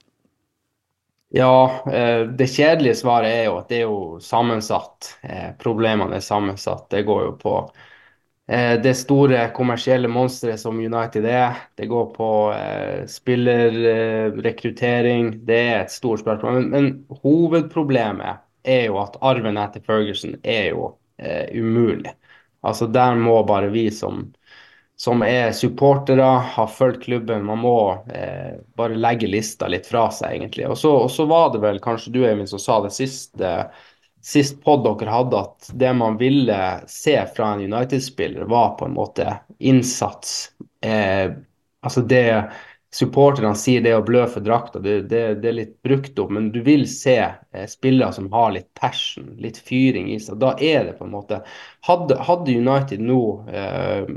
Ja, eh, det kjedelige svaret er jo at det er jo sammensatt. Eh, problemene er sammensatt. Det går jo på eh, det store kommersielle monsteret som United er. Det går på spillerrekruttering. det er et stort spørsmål. Men, men hovedproblemet er jo at arven etter Ferguson er jo umulig. Altså Der må bare vi som som er supportere, har fulgt klubben. Man må eh, bare legge lista litt fra seg, egentlig. Og så, og så var det vel kanskje du, Eivind, som sa det siste sist pod dere hadde, at det man ville se fra en United-spiller, var på en måte innsats. Eh, altså det supporterne sier, det å blø for drakta, det, det, det, er litt brukt opp. Men du vil se eh, spillere som har litt passion, litt fyring i seg. Da er det på en måte Hadde, hadde United nå eh,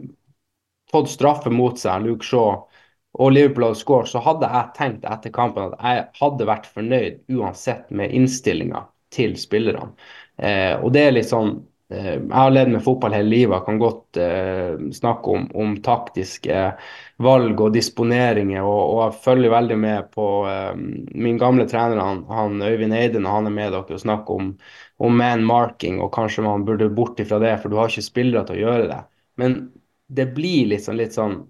fått straffe mot seg, Luke Shaw, og Liverpool hadde skåret, så hadde jeg tenkt etter kampen at jeg hadde vært fornøyd uansett med innstillinga til spillerne. Eh, og det er litt sånn eh, Jeg har levd med fotball hele livet og kan godt eh, snakke om, om, taktiske valg og disponeringer, og, og, jeg følger veldig med på eh, min gamle trener, han, han Øyvind Eide, når han er med dere og snakker om, om man marking, og kanskje man burde bort ifra det, for du har ikke spillere til å gjøre det. Men det blir liksom litt sånn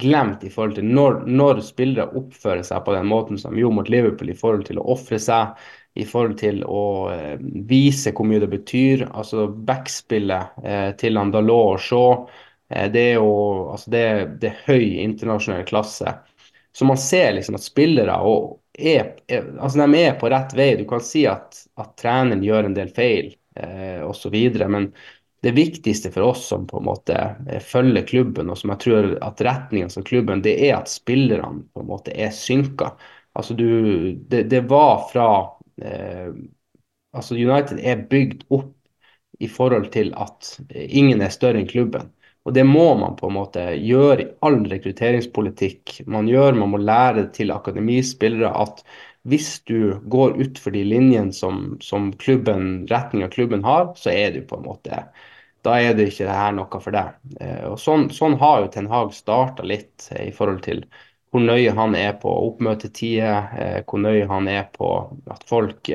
glemt i forhold til når, når, spillere oppfører seg på den måten som de gjorde mot Liverpool, i forhold til å ofre seg, i forhold til å eh, vise hvor mye det betyr. Altså backspillet eh, til Andalot og Shaw, eh, det er jo altså det, det er høy internasjonal klasse. Så man ser liksom at spillere er, er, altså de er på rett vei. Du kan si at, at treneren gjør en del feil eh, osv., men det viktigste for oss som på en måte eh, følger klubben, og som jeg tror at retningen som klubben, det er at spillerne på en måte er synka. Altså du, det, det var fra eh, altså United er bygd opp i forhold til at ingen er større enn klubben. Og Det må man på en måte gjøre i all rekrutteringspolitikk man gjør. Man må lære til akademispillere at hvis du går utfor de linjene som, som klubben, retninga klubben har, så er du på en måte da er det ikke det her noe for deg. Eh, og Sånn, sånn har jo Ten Hag starta litt eh, i forhold til hvor nøye han er på oppmøtetider, eh, hvor nøye han er på at folk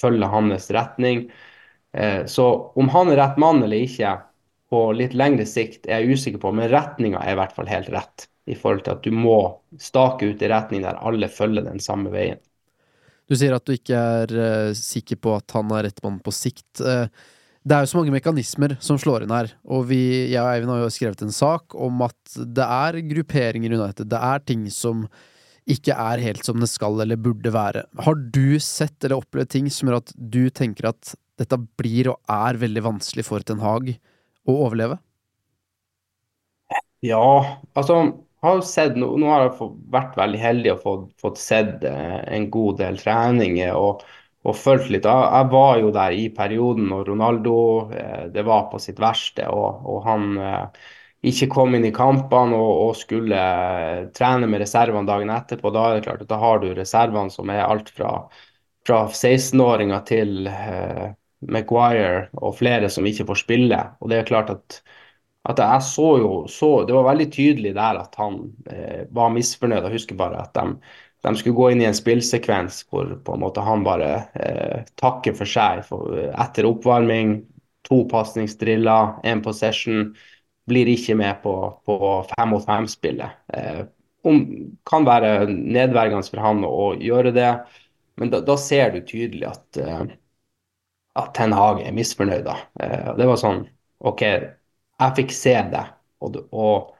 følger hans retning. Så om han er rett mann eller ikke på litt lengre sikt er jeg usikker på, men retninga er i hvert fall helt rett. I forhold til at du må stake ut i retning der alle følger den samme veien. Du sier at du ikke er sikker på at han er rett mann på sikt. Det er jo så mange mekanismer som slår inn her, og vi, jeg og Eivind har jo skrevet en sak om at det er grupperinger i United, det er ting som ikke er helt som det skal eller burde være. Har du sett eller opplevd ting som gjør at du tenker at dette blir og er veldig vanskelig for Ten Hag å overleve? Ja, altså har sett, nå, nå har jeg vært veldig heldig og fått, fått sett eh, en god del treninger. og og fulgt litt. Jeg var jo der i perioden når Ronaldo eh, det var på sitt verste, og, og han eh, ikke kom inn i kampene og, og skulle trene med reservene dagen etterpå. Da er det klart at da har du reservene som er alt fra, fra 16-åringer til eh, Maguire og flere som ikke får spille. Og det er klart at, at jeg så jo så, Det var veldig tydelig der at han eh, var misfornøyd. Jeg husker bare at de de skulle gå inn i en spillsekvens hvor på en måte han bare eh, takker for seg for, etter oppvarming. To pasningsdriller, én possession. Blir ikke med på, på fem mot fem-spillet. Eh, kan være nedverdigende for han å, gjøre det, men da, da, ser du tydelig at, eh, at Ten Hage er misfornøyd. da. Eh, det var sånn OK, jeg fikk se det. og, og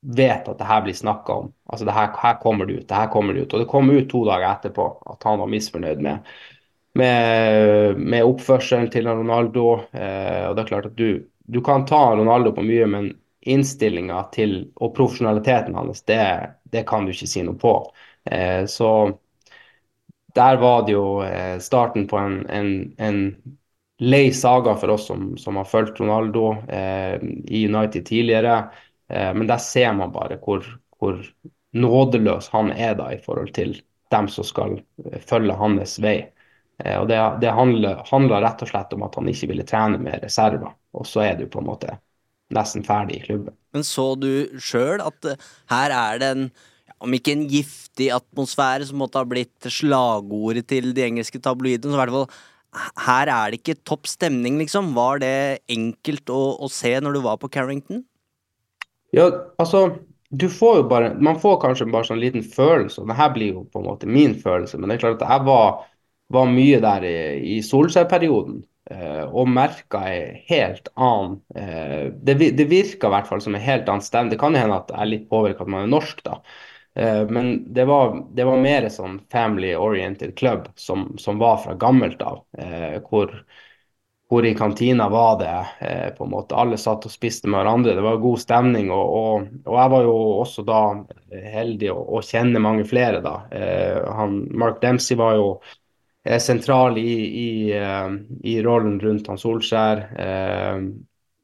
vet at det her blir snakka om. Altså det her, her kommer det ut, det her kommer det ut. Og det kom ut to dager etterpå at han var misfornøyd med, med, med oppførselen til Ronaldo. Eh, og det er klart at du, du kan ta Ronaldo på mye, men innstillinga til og profesjonaliteten hans, det, det, kan du ikke si noe på. Eh, så der var det jo eh, starten på en, en, en lei saga for oss som, som har fulgt Ronaldo eh, i United tidligere. Eh, men der ser man bare hvor, hvor, nådeløs han er da i forhold til dem som skal eh, følge hans vei. Eh, og Det, det handler, rett og slett om at han ikke ville trene med reserver. Og så er du på en måte nesten ferdig i klubben. Men så du sjøl at eh, her er det en om ikke en giftig atmosfære som måtte ha blitt slagordet til de engelske tabloidene, så i hvert fall her er det ikke topp stemning, liksom. Var det enkelt å, å, se når du var på Carrington? Ja, altså du får jo bare Man får kanskje bare sånn liten følelse, og det her blir jo på en måte min følelse, men det er klart at jeg var, var mye der i, i Solskjær-perioden eh, og merka en helt annen eh, det, det virka i hvert fall som en helt annen stemme. Det kan hende at jeg er litt påvirka at man er norsk, da. Eh, men det var, det var, mer sånn family-oriented club som, som, var fra gammelt av. Eh, hvor, hvor, i kantina var det eh, på en måte Alle satt og spiste med hverandre. Det var god stemning. Og, og, og jeg var jo også da heldig å, å kjenne mange flere, da. han, Mark Dempsey var jo sentral i, i, i, rollen rundt han Solskjær.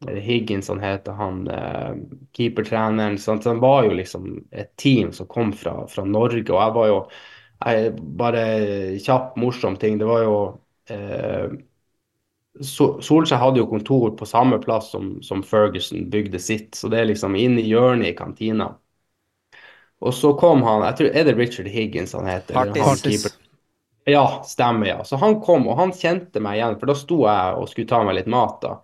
Higgins han heter, han eh, keepertreneren. Så han var jo liksom et team som kom fra, fra Norge. Og jeg var jo jeg, Bare kjapp, morsom ting. Det var jo eh, Solskjær hadde jo kontor på samme plass som, som, Ferguson bygde sitt, så det er liksom inne i hjørnet i kantina. Og så kom han jeg tror, Er det Richard Higgins han heter? Partis. Ja, stemmer. ja. Så han kom, og han kjente meg igjen, for da sto jeg og skulle ta meg litt mat. da.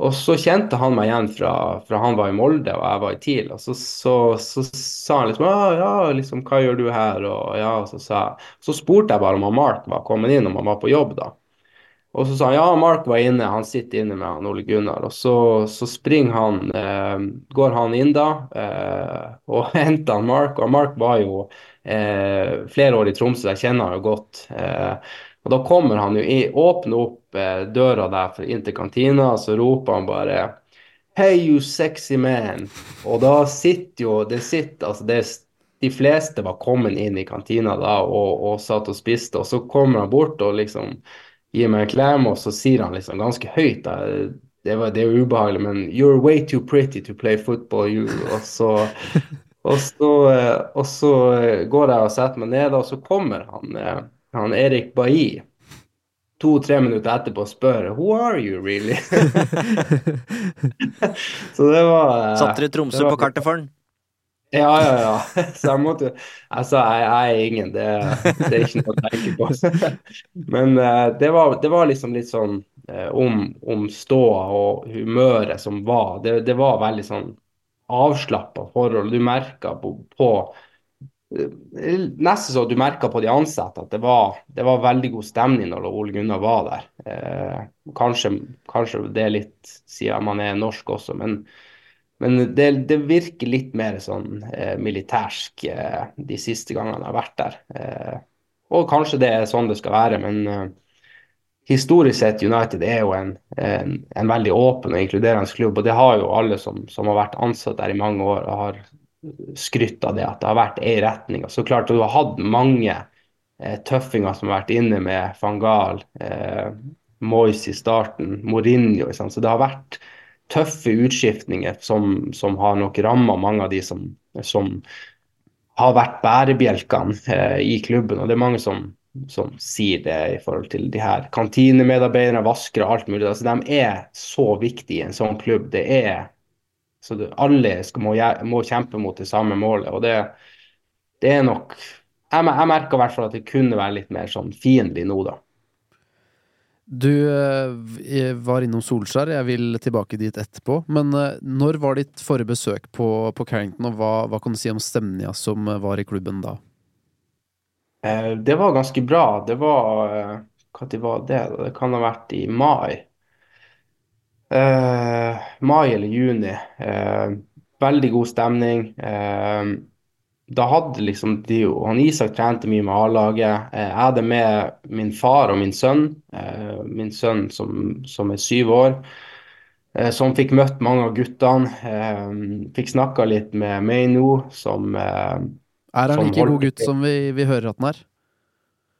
Og så kjente han meg igjen fra, fra han var i Molde og jeg var i TIL. Og så, så, så, sa han liksom ja, ja, liksom, hva gjør du her? Og ja, så, sa, så spurte jeg bare om han Mark var kommet inn, om han var på jobb da. Og så sa han ja, Mark var inne, han sitter inne med han Ole Gunnar. Og så, så springer han, eh, går han inn da eh, og henter han Mark. Og Mark var jo eh, flere år i Tromsø, jeg kjenner han jo godt. Eh, og da kommer han jo i, åpner opp døra der for inn til kantina, og så roper han bare Hey, you sexy man. Og da sitter jo Det sitter altså det, De fleste var kommet inn i kantina da og, og satt og spiste, og så kommer han bort og liksom gir meg en klem, og så sier han liksom ganske høyt da, det, var, det jo ubehagelig, men You're way too pretty to play football, you. Og så, og så, og så går jeg og setter meg ned, og så kommer han eh, han Erik Bailly to-tre minutter etterpå spør Who are you really? så det var uh, Satte du Tromsø var, på kartet for den? Ja, ja, ja. Så jeg måtte Altså, jeg, jeg er ingen. Det, det, er ikke noe å tenke på. Men uh, det, var, det, var, liksom litt sånn uh, om, om ståa og humøret som var. Det, det var veldig sånn avslappa forhold. Du merka på, på nesten så du merka på de ansatte at det var, det var, veldig god stemning når Ole Gunnar var der. Eh, kanskje, kanskje, det er litt siden man er norsk også, men, men det, det, virker litt mer sånn eh, militærsk eh, de siste gangene jeg har vært der. Eh, og kanskje det er sånn det skal være, men eh, historisk sett United er jo en, en, en, veldig åpen og inkluderende klubb, og det har jo alle som, som har vært ansatt der i mange år og har skrytt av det, at det har vært ei retning. Og så klart du har hatt mange eh, tøffinger som har vært inne med Fangal, eh, Moyes i starten, Mourinho. Så det har vært tøffe utskiftninger som, som har nok ramma mange av de som, som har vært bærebjelkene eh, i klubben. Og det er mange som, som sier det i forhold til de her kantinemedarbeiderne, vaskere, alt mulig. Altså, de er så viktige i en sånn klubb. Det er så det, alle skal, må, må, kjempe mot det samme målet. Og det, det er nok Jeg, jeg merker i hvert fall at det kunne være litt mer sånn fiendtlig nå, da. Du eh, var innom Solskjær, jeg vil tilbake dit etterpå. Men eh, når var ditt forrige besøk på, på Carrington, og hva, hva, kan du si om stemninga som var i klubben da? Eh, det var ganske bra. Det var Når var det? Det kan ha vært i mai. Eh, mai eller juni. Eh, veldig god stemning. Eh, da hadde liksom de Han Isak trente mye med A-laget. Jeg hadde med min far og min sønn. Min sønn som, som er syv år. Som fikk møtt mange av guttene. Eh, fikk snakka litt med Meino, som eh, Er han like god gutt som vi, vi hører at han er?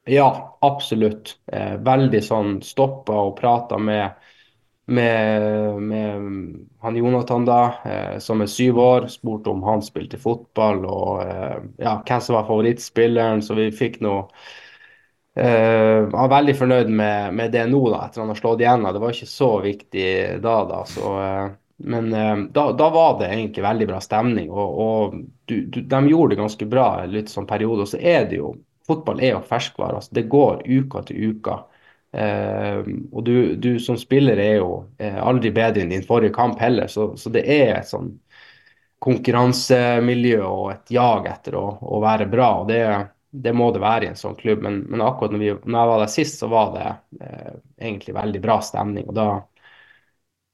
Ja, absolutt. Eh, veldig sånn stoppa og prata med, med, med han Jonathan, da, eh, som er syv år. Spurte om han spilte fotball og eh, ja, hvem som var favorittspilleren. Så vi fikk noe eh, Han er veldig fornøyd med, med det nå, da, etter han har slått igjennom. Det var ikke så viktig da, da. Så, eh, men da, da var det egentlig veldig bra stemning, og, og du, du, de gjorde det ganske bra litt sånn periode. Og så er det jo Fotball er jo ferskvare. altså Det går uka til uka. Eh, og du, du som spiller er jo eh, aldri bedre enn din forrige kamp heller, så, så det er et sånn konkurransemiljø og et jag etter å, å være bra. og det, det må det være i en sånn klubb. Men, men akkurat når, vi, når jeg var der sist, så var det eh, egentlig veldig bra stemning. og da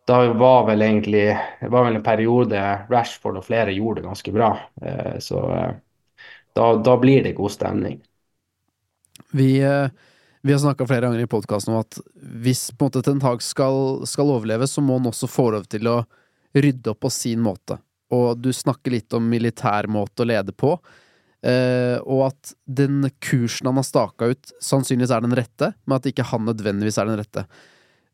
da var vel egentlig Det var vel en periode Rashford og flere gjorde det ganske bra. Eh, så eh, da, da blir det god stemning. Vi, eh, vi har snakka flere ganger i podkasten om at hvis på en måte Ten skal, skal overleve, så må han også få lov til å rydde opp på sin måte. Og du snakker litt om militær måte å lede på. Eh, og at den kursen han har staka ut, sannsynligvis er den rette, men at ikke han nødvendigvis er den rette.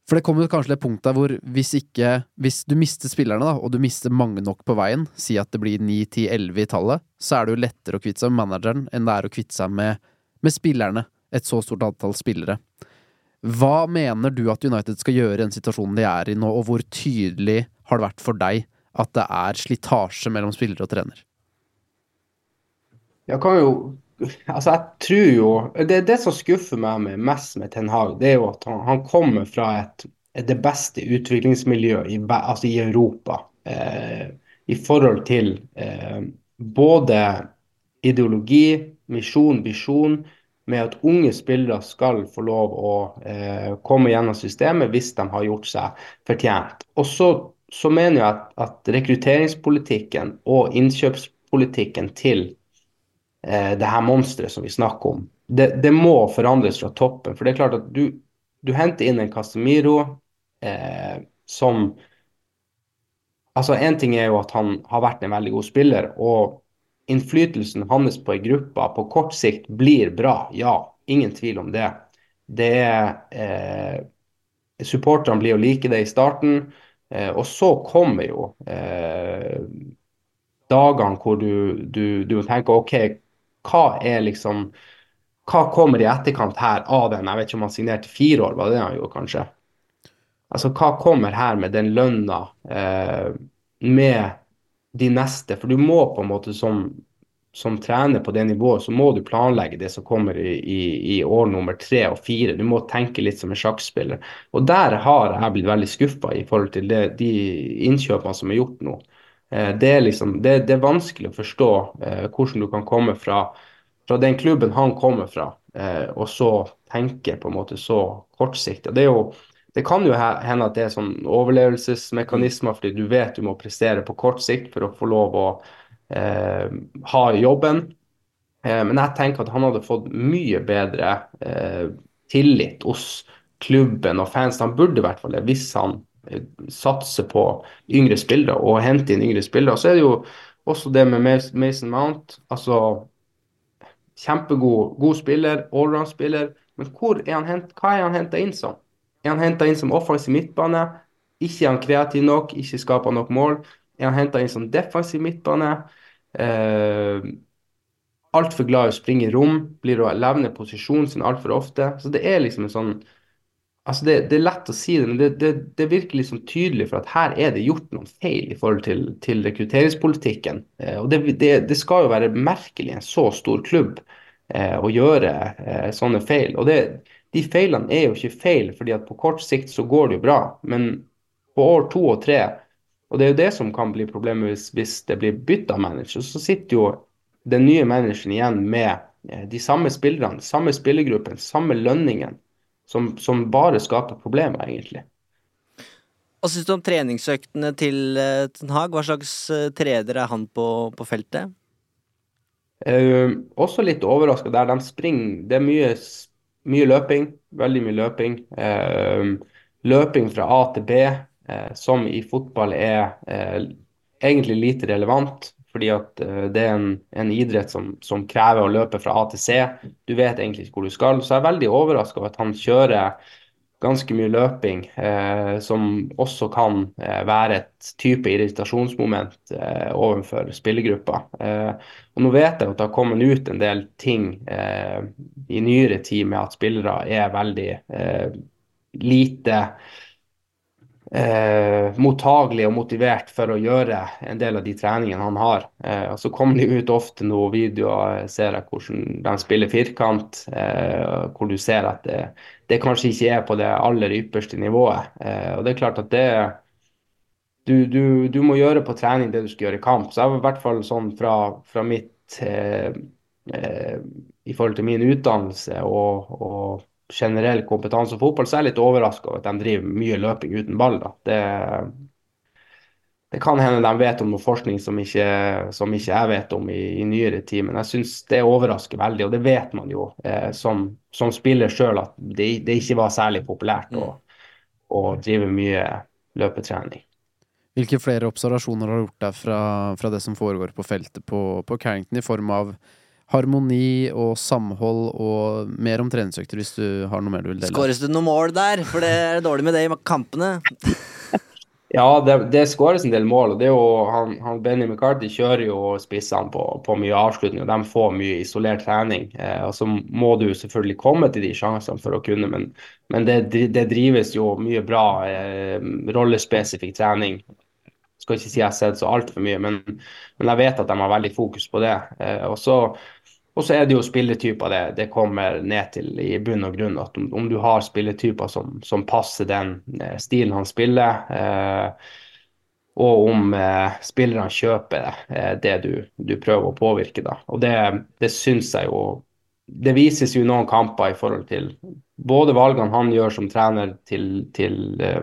For det kommer kanskje til et punkt der hvor hvis ikke Hvis du mister spillerne, da, og du mister mange nok på veien, si at det blir 9-10-11 i tallet, så er det jo lettere å kvitte seg med manageren enn det er å kvitte seg med, med spillerne. Et så stort antall spillere. Hva mener du at United skal gjøre i den situasjonen de er i nå, og hvor tydelig har det vært for deg at det er slitasje mellom spillere og trener? Jeg kan jo Altså, jeg tror jo Det, det som skuffer meg mest med Ten Hag, det er jo at han, han kommer fra et det beste utviklingsmiljøet i, altså i Europa. Eh, I forhold til eh, både ideologi, misjon, visjon, med at unge spillere skal få lov å eh, komme gjennom systemet hvis de har gjort seg fortjent. Og så, så mener jeg at, at rekrutteringspolitikken og innkjøpspolitikken til eh, det her monsteret som vi snakker om, det, det må forandres fra toppen. For det er klart at du, du henter inn en Casemiro eh, som Altså, én ting er jo at han har vært en veldig god spiller, og innflytelsen hans på ei gruppe på kort sikt blir bra. Ja, ingen tvil om det. Det eh, Supporterne blir å like det i starten, eh, og så kommer jo eh, dagene hvor du, du, du må tenke OK, hva er liksom Hva kommer i etterkant her av den? Jeg vet ikke om han signerte fire år, var det han gjorde, kanskje? Altså, hva kommer her med den lønna, eh, med de neste? For du må på en måte som, som trener på det nivået, så må du planlegge det som kommer i, i, i år nummer tre og fire. Du må tenke litt som en sjakkspiller. Og der har jeg blitt veldig skuffa i forhold til det, de innkjøpene som er gjort nå. Eh, det, er liksom, det, det er vanskelig å forstå eh, hvordan du kan komme fra, fra den klubben han kommer fra, eh, og så tenke på en måte så kortsiktig. Det, er jo, det kan jo hende at det er sånn overlevelsesmekanismer, fordi du vet du må prestere på kort sikt for å få lov å eh, ha jobben. Eh, men jeg tenker at han hadde fått mye bedre eh, tillit hos klubben og fans. Han burde i hvert fall det, hvis han eh, satser på yngre spillere og henter inn yngre spillere. Og så er det jo også det med Mason Mount. altså Kjempegod god spiller, allround-spiller. Men hvor er han hent, hva er han henta inn som? Er han henta inn som offensiv midtbane? Ikke er han kreativ nok, ikke skaper nok mål. Er han henta inn som defensiv midtbane? Eh, altfor glad i å springe i rom, blir å levne posisjonen sin altfor ofte. Så det er liksom en sånn Altså det, det er lett å si det, men det, det, det virker liksom tydelig for at her er det gjort noen feil i forhold til, til rekrutteringspolitikken. Eh, og det, skal jo være merkelig i en så stor klubb eh, å gjøre eh, sånne feil. Og det, de feilene er jo ikke feil, fordi at på kort sikt så går det jo bra. Men på år to og tre, og det er jo det som kan bli problemet hvis, hvis det blir bytta manager, så sitter jo den nye manageren igjen med eh, de samme spillerne, samme spillergruppen, samme lønningen, som, som bare skaper problemer, egentlig. Hva syns du om treningsøktene til eh, Ten Hag? Hva slags treder er han på, på feltet? Eh, også litt overraska der. De springer Det er mye, mye løping. Veldig mye løping. Eh, løping fra A til B, eh, som i fotball er eh, egentlig lite relevant. Fordi at eh, det er en, en idrett som, som krever å løpe fra A til C. Du vet egentlig ikke hvor du skal. Så jeg er veldig overraska over at han kjører ganske mye løping, eh, som også kan eh, være et type irritasjonsmoment eh, overfor spillergruppa. Eh, og nå vet jeg at det har kommet ut en del ting eh, i nyere tid med at spillere er veldig eh, lite eh, mottagelig og motivert for å gjøre en del av de treningene han har. Eh, og Så kommer det ut ofte noen videoer ser jeg hvordan de spiller firkant, eh, hvor du ser at det, det kanskje ikke er på det aller ypperste nivået. Eh, og det er klart at det du, du, du må gjøre på trening det du skal gjøre i kamp. Så jeg var i hvert fall sånn fra, fra mitt eh, eh, I forhold til min utdannelse og, og generell kompetanse om fotball, så er jeg litt overraska over at de driver mye løping uten ball. Det, det kan hende de vet om noe forskning som ikke, som ikke jeg vet om i, i nyere tid, men jeg syns det overrasker veldig. Og det vet man jo eh, som, som spiller sjøl at det, det ikke var særlig populært å, å drive mye løpetrening. Hvilke flere observasjoner har du gjort deg fra, fra det som foregår på feltet på, på Carrington, i form av harmoni og samhold og mer om treningsøkter, hvis du har noe mer du vil dele? Skåres det noe mål der? For det er dårlig med det i kampene. Ja, det, det skåres en del mål. og det er jo, han, han Benny McCarthy kjører jo spissene på, på mye avslutning, og de får mye isolert trening. Eh, og Så må du selvfølgelig komme til de sjansene for å kunne, men, men det, det drives jo mye bra eh, rollespesifikk trening. Skal ikke si jeg har sett så altfor mye, men, men jeg vet at de har veldig fokus på det. Eh, og så og så er det jo spilletyper det, det kommer ned til i bunn og grunn. at Om, om du har spilletyper som, som passer den eh, stilen han spiller, eh, og om eh, spillerne kjøper eh, det du, du, prøver å påvirke. da. Og det, det syns jeg jo Det vises jo noen kamper i forhold til både valgene han gjør som trener til, til eh,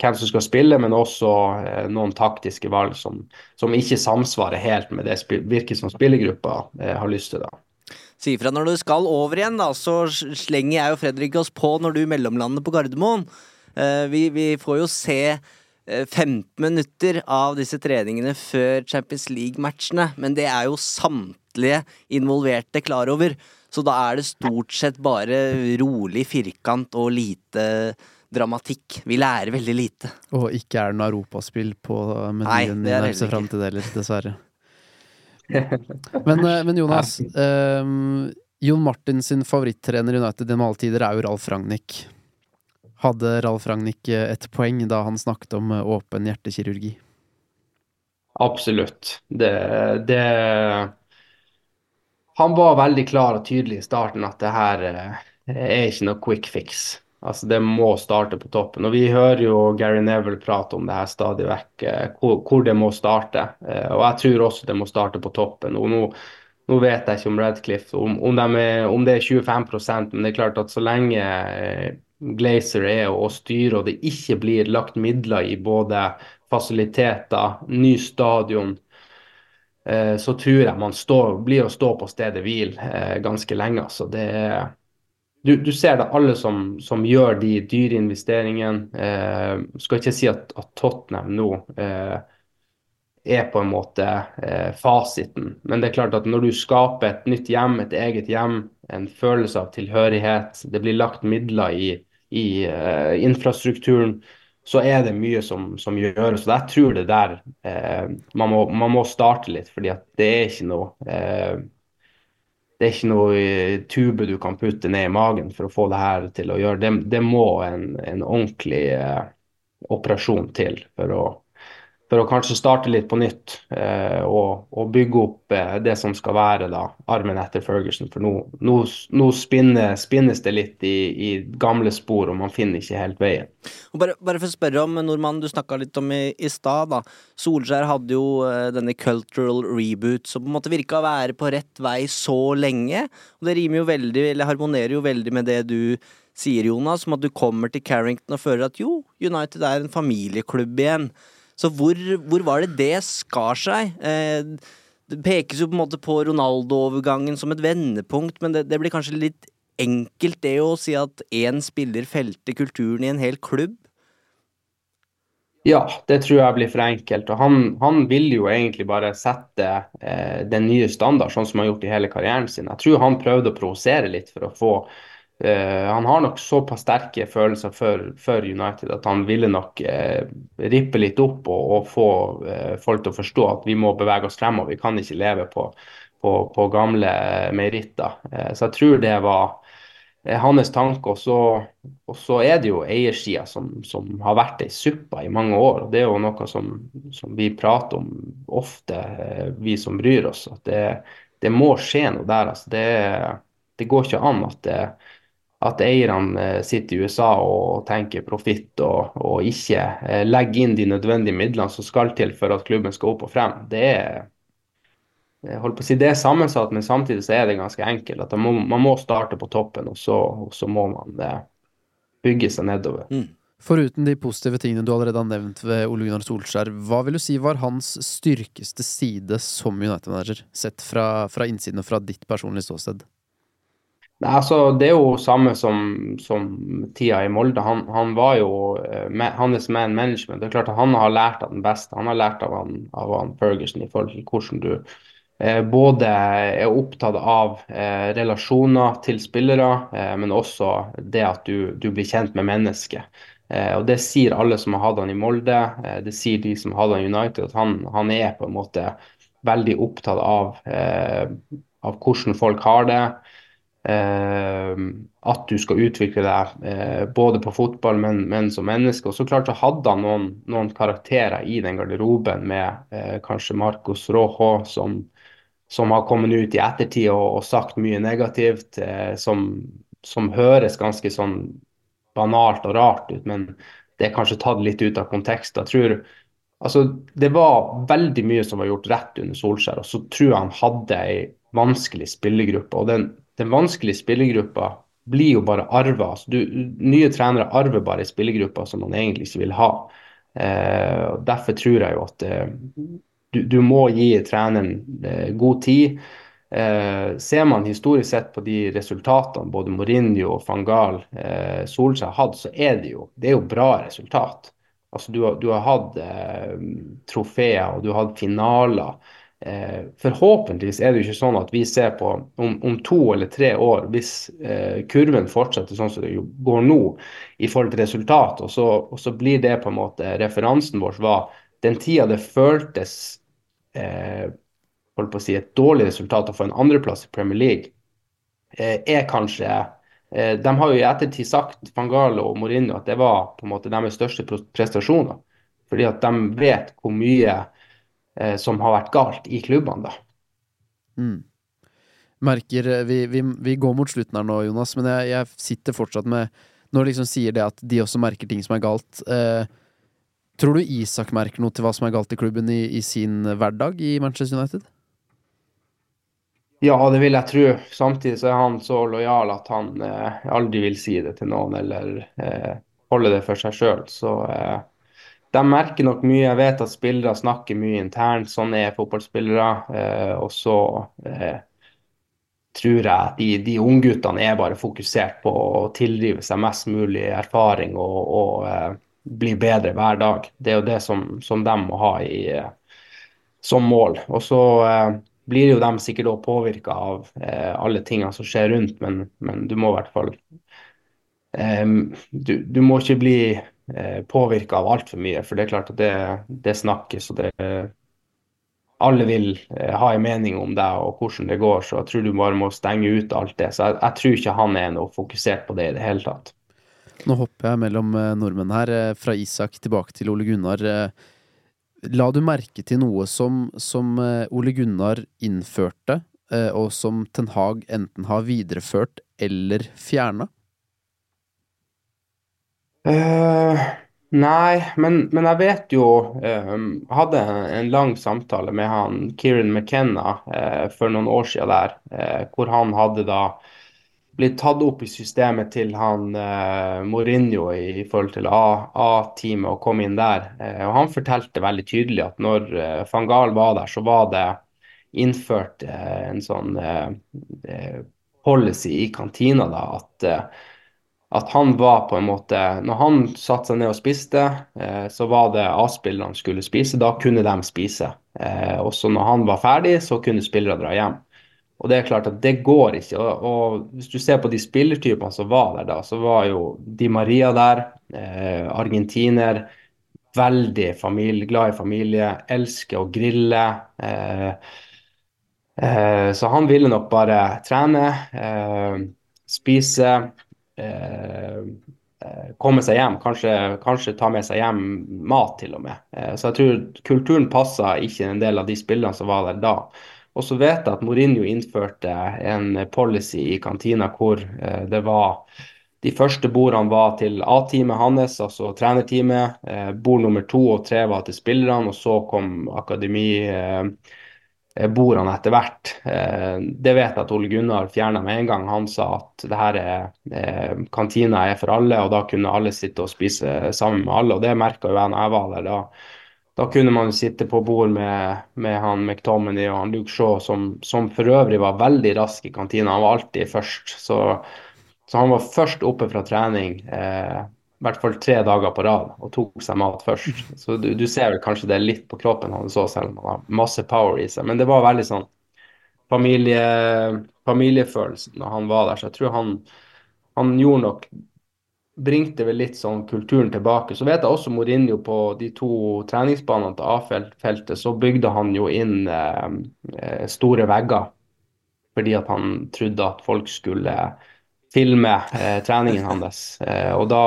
hvem som skal spille, men også eh, noen taktiske valg som, som ikke samsvarer helt med det virker som spillergruppa har lyst til. da. Si ifra når du skal over igjen, da, så slenger jeg og Fredrik oss på når du mellomlander på Gardermoen. Uh, vi, vi, får jo se uh, 15 minutter av disse treningene før Champions League-matchene, men det er jo samtlige involverte klar over. Så da er det stort sett bare rolig firkant og lite dramatikk. Vi lærer veldig lite. Og ikke er det noe europaspill på menyen i nærmeste framtid heller, dessverre. Men, men, Jonas, um, Jon Martin sin favorittrener i United gjennom alle tider er jo Ralf Ragnhild. Hadde Ralf Ragnhild et poeng da han snakket om åpen hjertekirurgi? Absolutt. Det, det Han var veldig klar og tydelig i starten at det her er ikke noe quick fix. Altså Det må starte på toppen. Og Vi hører jo Gary Neville prate om det her stadig vekk, hvor, hvor, det må starte. Og Jeg tror også det må starte på toppen. Og Nå, nå vet jeg ikke om Redcliffe, om, om, de er, om det er 25% men det er klart at så lenge Glazer er å styre og det ikke blir lagt midler i både fasiliteter, ny stadion, så tror jeg man står, blir å stå på stedet hvil ganske lenge. Så det er du, du, ser det alle som, som gjør de dyre investeringene. Eh, skal ikke si at, at Tottenham nå eh, er på en måte eh, fasiten, men det er klart at når du skaper et nytt hjem, et eget hjem, en følelse av tilhørighet, det blir lagt midler i, i eh, infrastrukturen, så er det mye som, som gjøres. Så jeg tror det der eh, man må, man, må, starte litt, fordi at det er ikke noe eh, det er ikke noe tube du kan putte ned i magen for å få det her til å gjøre. Det, det må en, en ordentlig eh, operasjon til for å, for å, kanskje starte litt på nytt eh, og, og, bygge opp eh, det som skal være da, armen etter Ferguson. For nå, nå, nå spinner, spinnes det litt i, i, gamle spor, og man finner ikke helt veien. Bare, bare for å spørre om Nordmann, du snakka litt om i, i stad. Solskjær hadde jo eh, denne cultural reboot som på en måte virka å være på rett vei så lenge. Og det rimer jo veldig, eller harmonerer jo veldig med det du sier, Jonas, om at du kommer til Carrington og føler at jo, United er en familieklubb igjen. Så hvor, hvor var det det skar seg? Eh, det pekes jo på en måte på Ronaldo-overgangen som et vendepunkt, men det, det blir kanskje litt enkelt det å si at én spiller felte kulturen i en hel klubb? Ja, det tror jeg blir for enkelt. Og han, han vil jo egentlig bare sette eh, den nye standard, sånn som han har gjort i hele karrieren sin. Jeg tror han prøvde å provosere litt for å få eh, Han har nok såpass sterke følelser for, for United at han ville nok eh, rippe litt opp og, og få eh, folk til å forstå at vi må bevege oss fremover. Vi kan ikke leve på, på, på gamle meritter. Eh, så jeg tror det var hans tanke. Og så, og så er det jo eiersida som, som, har vært ei suppe i mange år. og Det er jo noe som, som, vi prater om ofte, eh, vi som bryr oss. At det, det må skje noe der. altså Det, det går ikke an at, det, at eierne eh, sitter i USA og tenker profitt og, og, ikke eh, legger inn de nødvendige midlene som skal til for at klubben skal opp og frem. Det er holdt på å si, Det er sammensatt, men samtidig så er det ganske enkelt. at Man må, man må starte på toppen, og så, og så må man eh, bygge seg nedover. Mm. Foruten de positive tingene du allerede har nevnt ved Ole Gunnar Solskjær, hva vil du si var hans styrkeste side som United-manager, sett fra, fra, innsiden og fra ditt personlige ståsted? Altså, Det er jo samme som, som tida i Molde. Han, han var jo uh, hans man management. Det er klart at Han har lært av den beste. Han har lært av han, av han Ferguson i forhold til hvordan du Eh, både er opptatt av eh, relasjoner til spillere, eh, men også det at du, du blir kjent med mennesket. og Det sier alle som har hatt han i Molde, det sier de som har hatt han i United, at han, han, er på en måte veldig opptatt av, av hvordan folk har det. At du skal utvikle deg både på fotball, men, men, som menneske. Og så klart så hadde han noen, noen karakterer i den garderoben med kanskje Marcos Rojo som som har kommet ut i ettertid og, og sagt mye negativt, eh, som, som, høres ganske sånn banalt og rart ut, men det er kanskje tatt litt ut av kontekst. Jeg tror altså, Det var veldig mye som var gjort rett under Solskjær, og så tror jeg han hadde ei vanskelig spillergruppe. og den, den vanskelige spillergruppa blir jo bare arva. Altså, nye trenere arver bare ei som man egentlig ikke vil ha. Eh, og Derfor tror jeg jo at eh, du, du må gi treneren eh, god tid. Eh, ser man historisk sett på de resultatene både Mourinho og Fangal eh, Solskjær har hatt, så er det jo, det er jo bra resultat. Altså, du, du har hatt eh, trofeer og du har hatt finaler. Eh, forhåpentligvis er det jo ikke sånn at vi ser på om, om to eller tre år, hvis eh, kurven fortsetter sånn som det går nå i forhold til resultat, og så, og så blir det på en måte referansen vår var den tida det føltes eh, holdt på å si, et dårlig resultat å få en andreplass i Premier League, eh, er kanskje eh, De har jo i ettertid sagt, Fangalo og Mourinho, at det var på en måte deres største prestasjoner. Fordi at de vet hvor mye som har vært galt i klubbene, da. Mm. Merker eh, vi, vi, vi, går mot slutten her nå, Jonas, men jeg, jeg sitter fortsatt med Når du liksom sier det at de også merker ting som er galt. Eh, Tror du Isak merker noe til hva som er galt i klubben i, i sin hverdag i Manchester United? Ja, det vil jeg tro. Samtidig så er han så lojal at han eh, aldri vil si det til noen eller eh, holde det for seg sjøl. Så eh, de merker nok mye. Jeg vet at spillere snakker mye internt, sånn er fotballspillere. Eh, og så eh, tror jeg at de, de ungguttene er bare fokusert på å tilrive seg mest mulig erfaring og, og eh, bli bedre hver dag. Det er jo det som, som de må ha i, som mål. Og så eh, blir jo de sikkert òg påvirka av eh, alle tingene som skjer rundt, men, men du må i hvert fall eh, du, du, må ikke bli eh, påvirka av altfor mye, for det er klart at det, det snakkes. og det alle vil eh, ha en mening om deg og hvordan det går, så jeg tror du bare må stenge ut alt det. Så jeg, jeg tror ikke han er noe fokusert på det i det hele tatt. Nå hopper jeg mellom eh, nordmenn her, eh, fra Isak tilbake til Ole Gunnar. Eh, la du merke til noe som, som Ole Gunnar innførte, og som Ten Hag enten har videreført eller fjerna? Uh, nei, men, men, jeg vet jo um, hadde en lang samtale med han Kieran McKenna uh, for noen år siden der, uh, hvor han hadde da blitt tatt opp i systemet til han eh, Mourinho i, i forhold til A-teamet og kom inn der. Eh, og han fortalte veldig tydelig at når eh, van Gaal var der, så var det innført eh, en sånn eh, eh, policy i kantina da, at, eh, at han var på en måte Når han satte seg ned og spiste, eh, så var det A-spillerne skulle spise. Da kunne de spise. Eh, også når han var ferdig, så kunne spillere dra hjem. Og det er klart at det går ikke. Og, og hvis du ser på de spillertypene som var der da, så var jo Di Maria der, eh, argentiner. Veldig familie, glad i familie, elsker å grille. Eh, eh, så han ville nok bare trene, eh, spise, komme seg hjem. Kanskje, kanskje ta med seg hjem mat, til og med. Eh, så jeg tror kulturen passa ikke en del av de spillene som var der da. Og så vet jeg at Mourinho innførte en policy i kantina hvor eh, det var de første bordene var til A-teamet hans, altså trenerteamet. Eh, bord nummer to og tre var til spillerne, og så kom akademibordene etter hvert. Eh, det vet jeg at Ole Gunnar fjerna med en gang. Han sa at det her er, eh, kantina er for alle, og da kunne alle sitte og spise sammen med alle. Og det merka jo jeg når jeg var der. da da kunne man sitte på bord med, med han McTominay og han Luke Shaw, som, som for øvrig var veldig rask i kantina. Han var alltid først. Så, så han var først oppe fra trening eh, i hvert fall tre dager på rad og tok seg mat først. Så du, du ser vel kanskje det litt på kroppen hans òg, selv om han har masse power i seg. Men det var veldig sånn familie, familiefølelse når han var der. Så jeg tror han, han gjorde nok bringte vel litt sånn kulturen tilbake. Så vet jeg også Mourinho på de to treningsbanene til A-feltet, så bygde han jo inn eh, eh, store vegger. Fordi at han trodde at folk skulle filme eh, treningen hans. Eh, og da,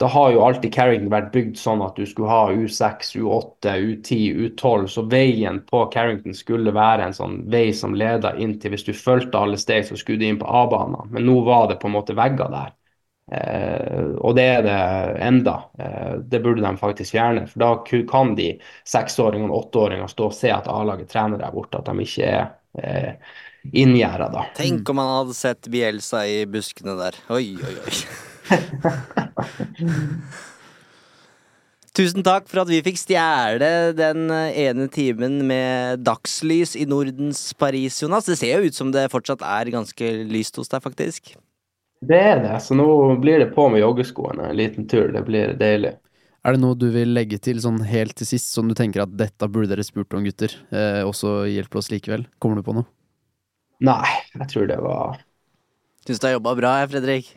da har jo alltid Carrington vært bygd sånn at du skulle ha U6, U8, U10, U12. Så veien på Carrington skulle være en sånn vei som leda inn til Hvis du fulgte alle steg, så skulle du inn på A-banen. Men nå var det på en måte vegger der. Eh, og det er det enda. Eh, det burde de faktisk fjerne. For da kan de seksåringene og åtteåringene stå og se at A-laget trener der borte, at de ikke er eh, inngjerda da. Tenk om han hadde sett Bielsa i buskene der. Oi, oi, oi. Tusen takk for at vi fikk stjele den ene timen med dagslys i Nordens Paris, Jonas. Det ser jo ut som det fortsatt er ganske lyst hos deg, faktisk. Det er det, så nå blir det på med joggeskoene en liten tur. Det blir deilig. Er det noe du vil legge til sånn helt til sist, som du tenker at dette burde dere spurt om, gutter, eh, og så hjelper oss likevel? Kommer du på noe? Nei, jeg tror det var Syns du har jobba bra, Fredrik.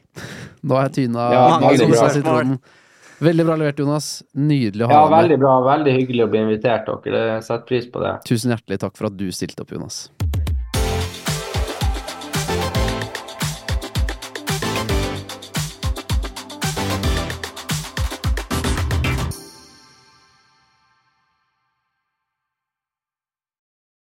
Nå har jeg tyna Ja, Mange veldig bra. spørsmål. Veldig bra levert, Jonas. Nydelig å ha deg med. veldig bra. Veldig hyggelig å bli invitert, dere. Setter pris på det. Tusen hjertelig takk for at du stilte opp, Jonas.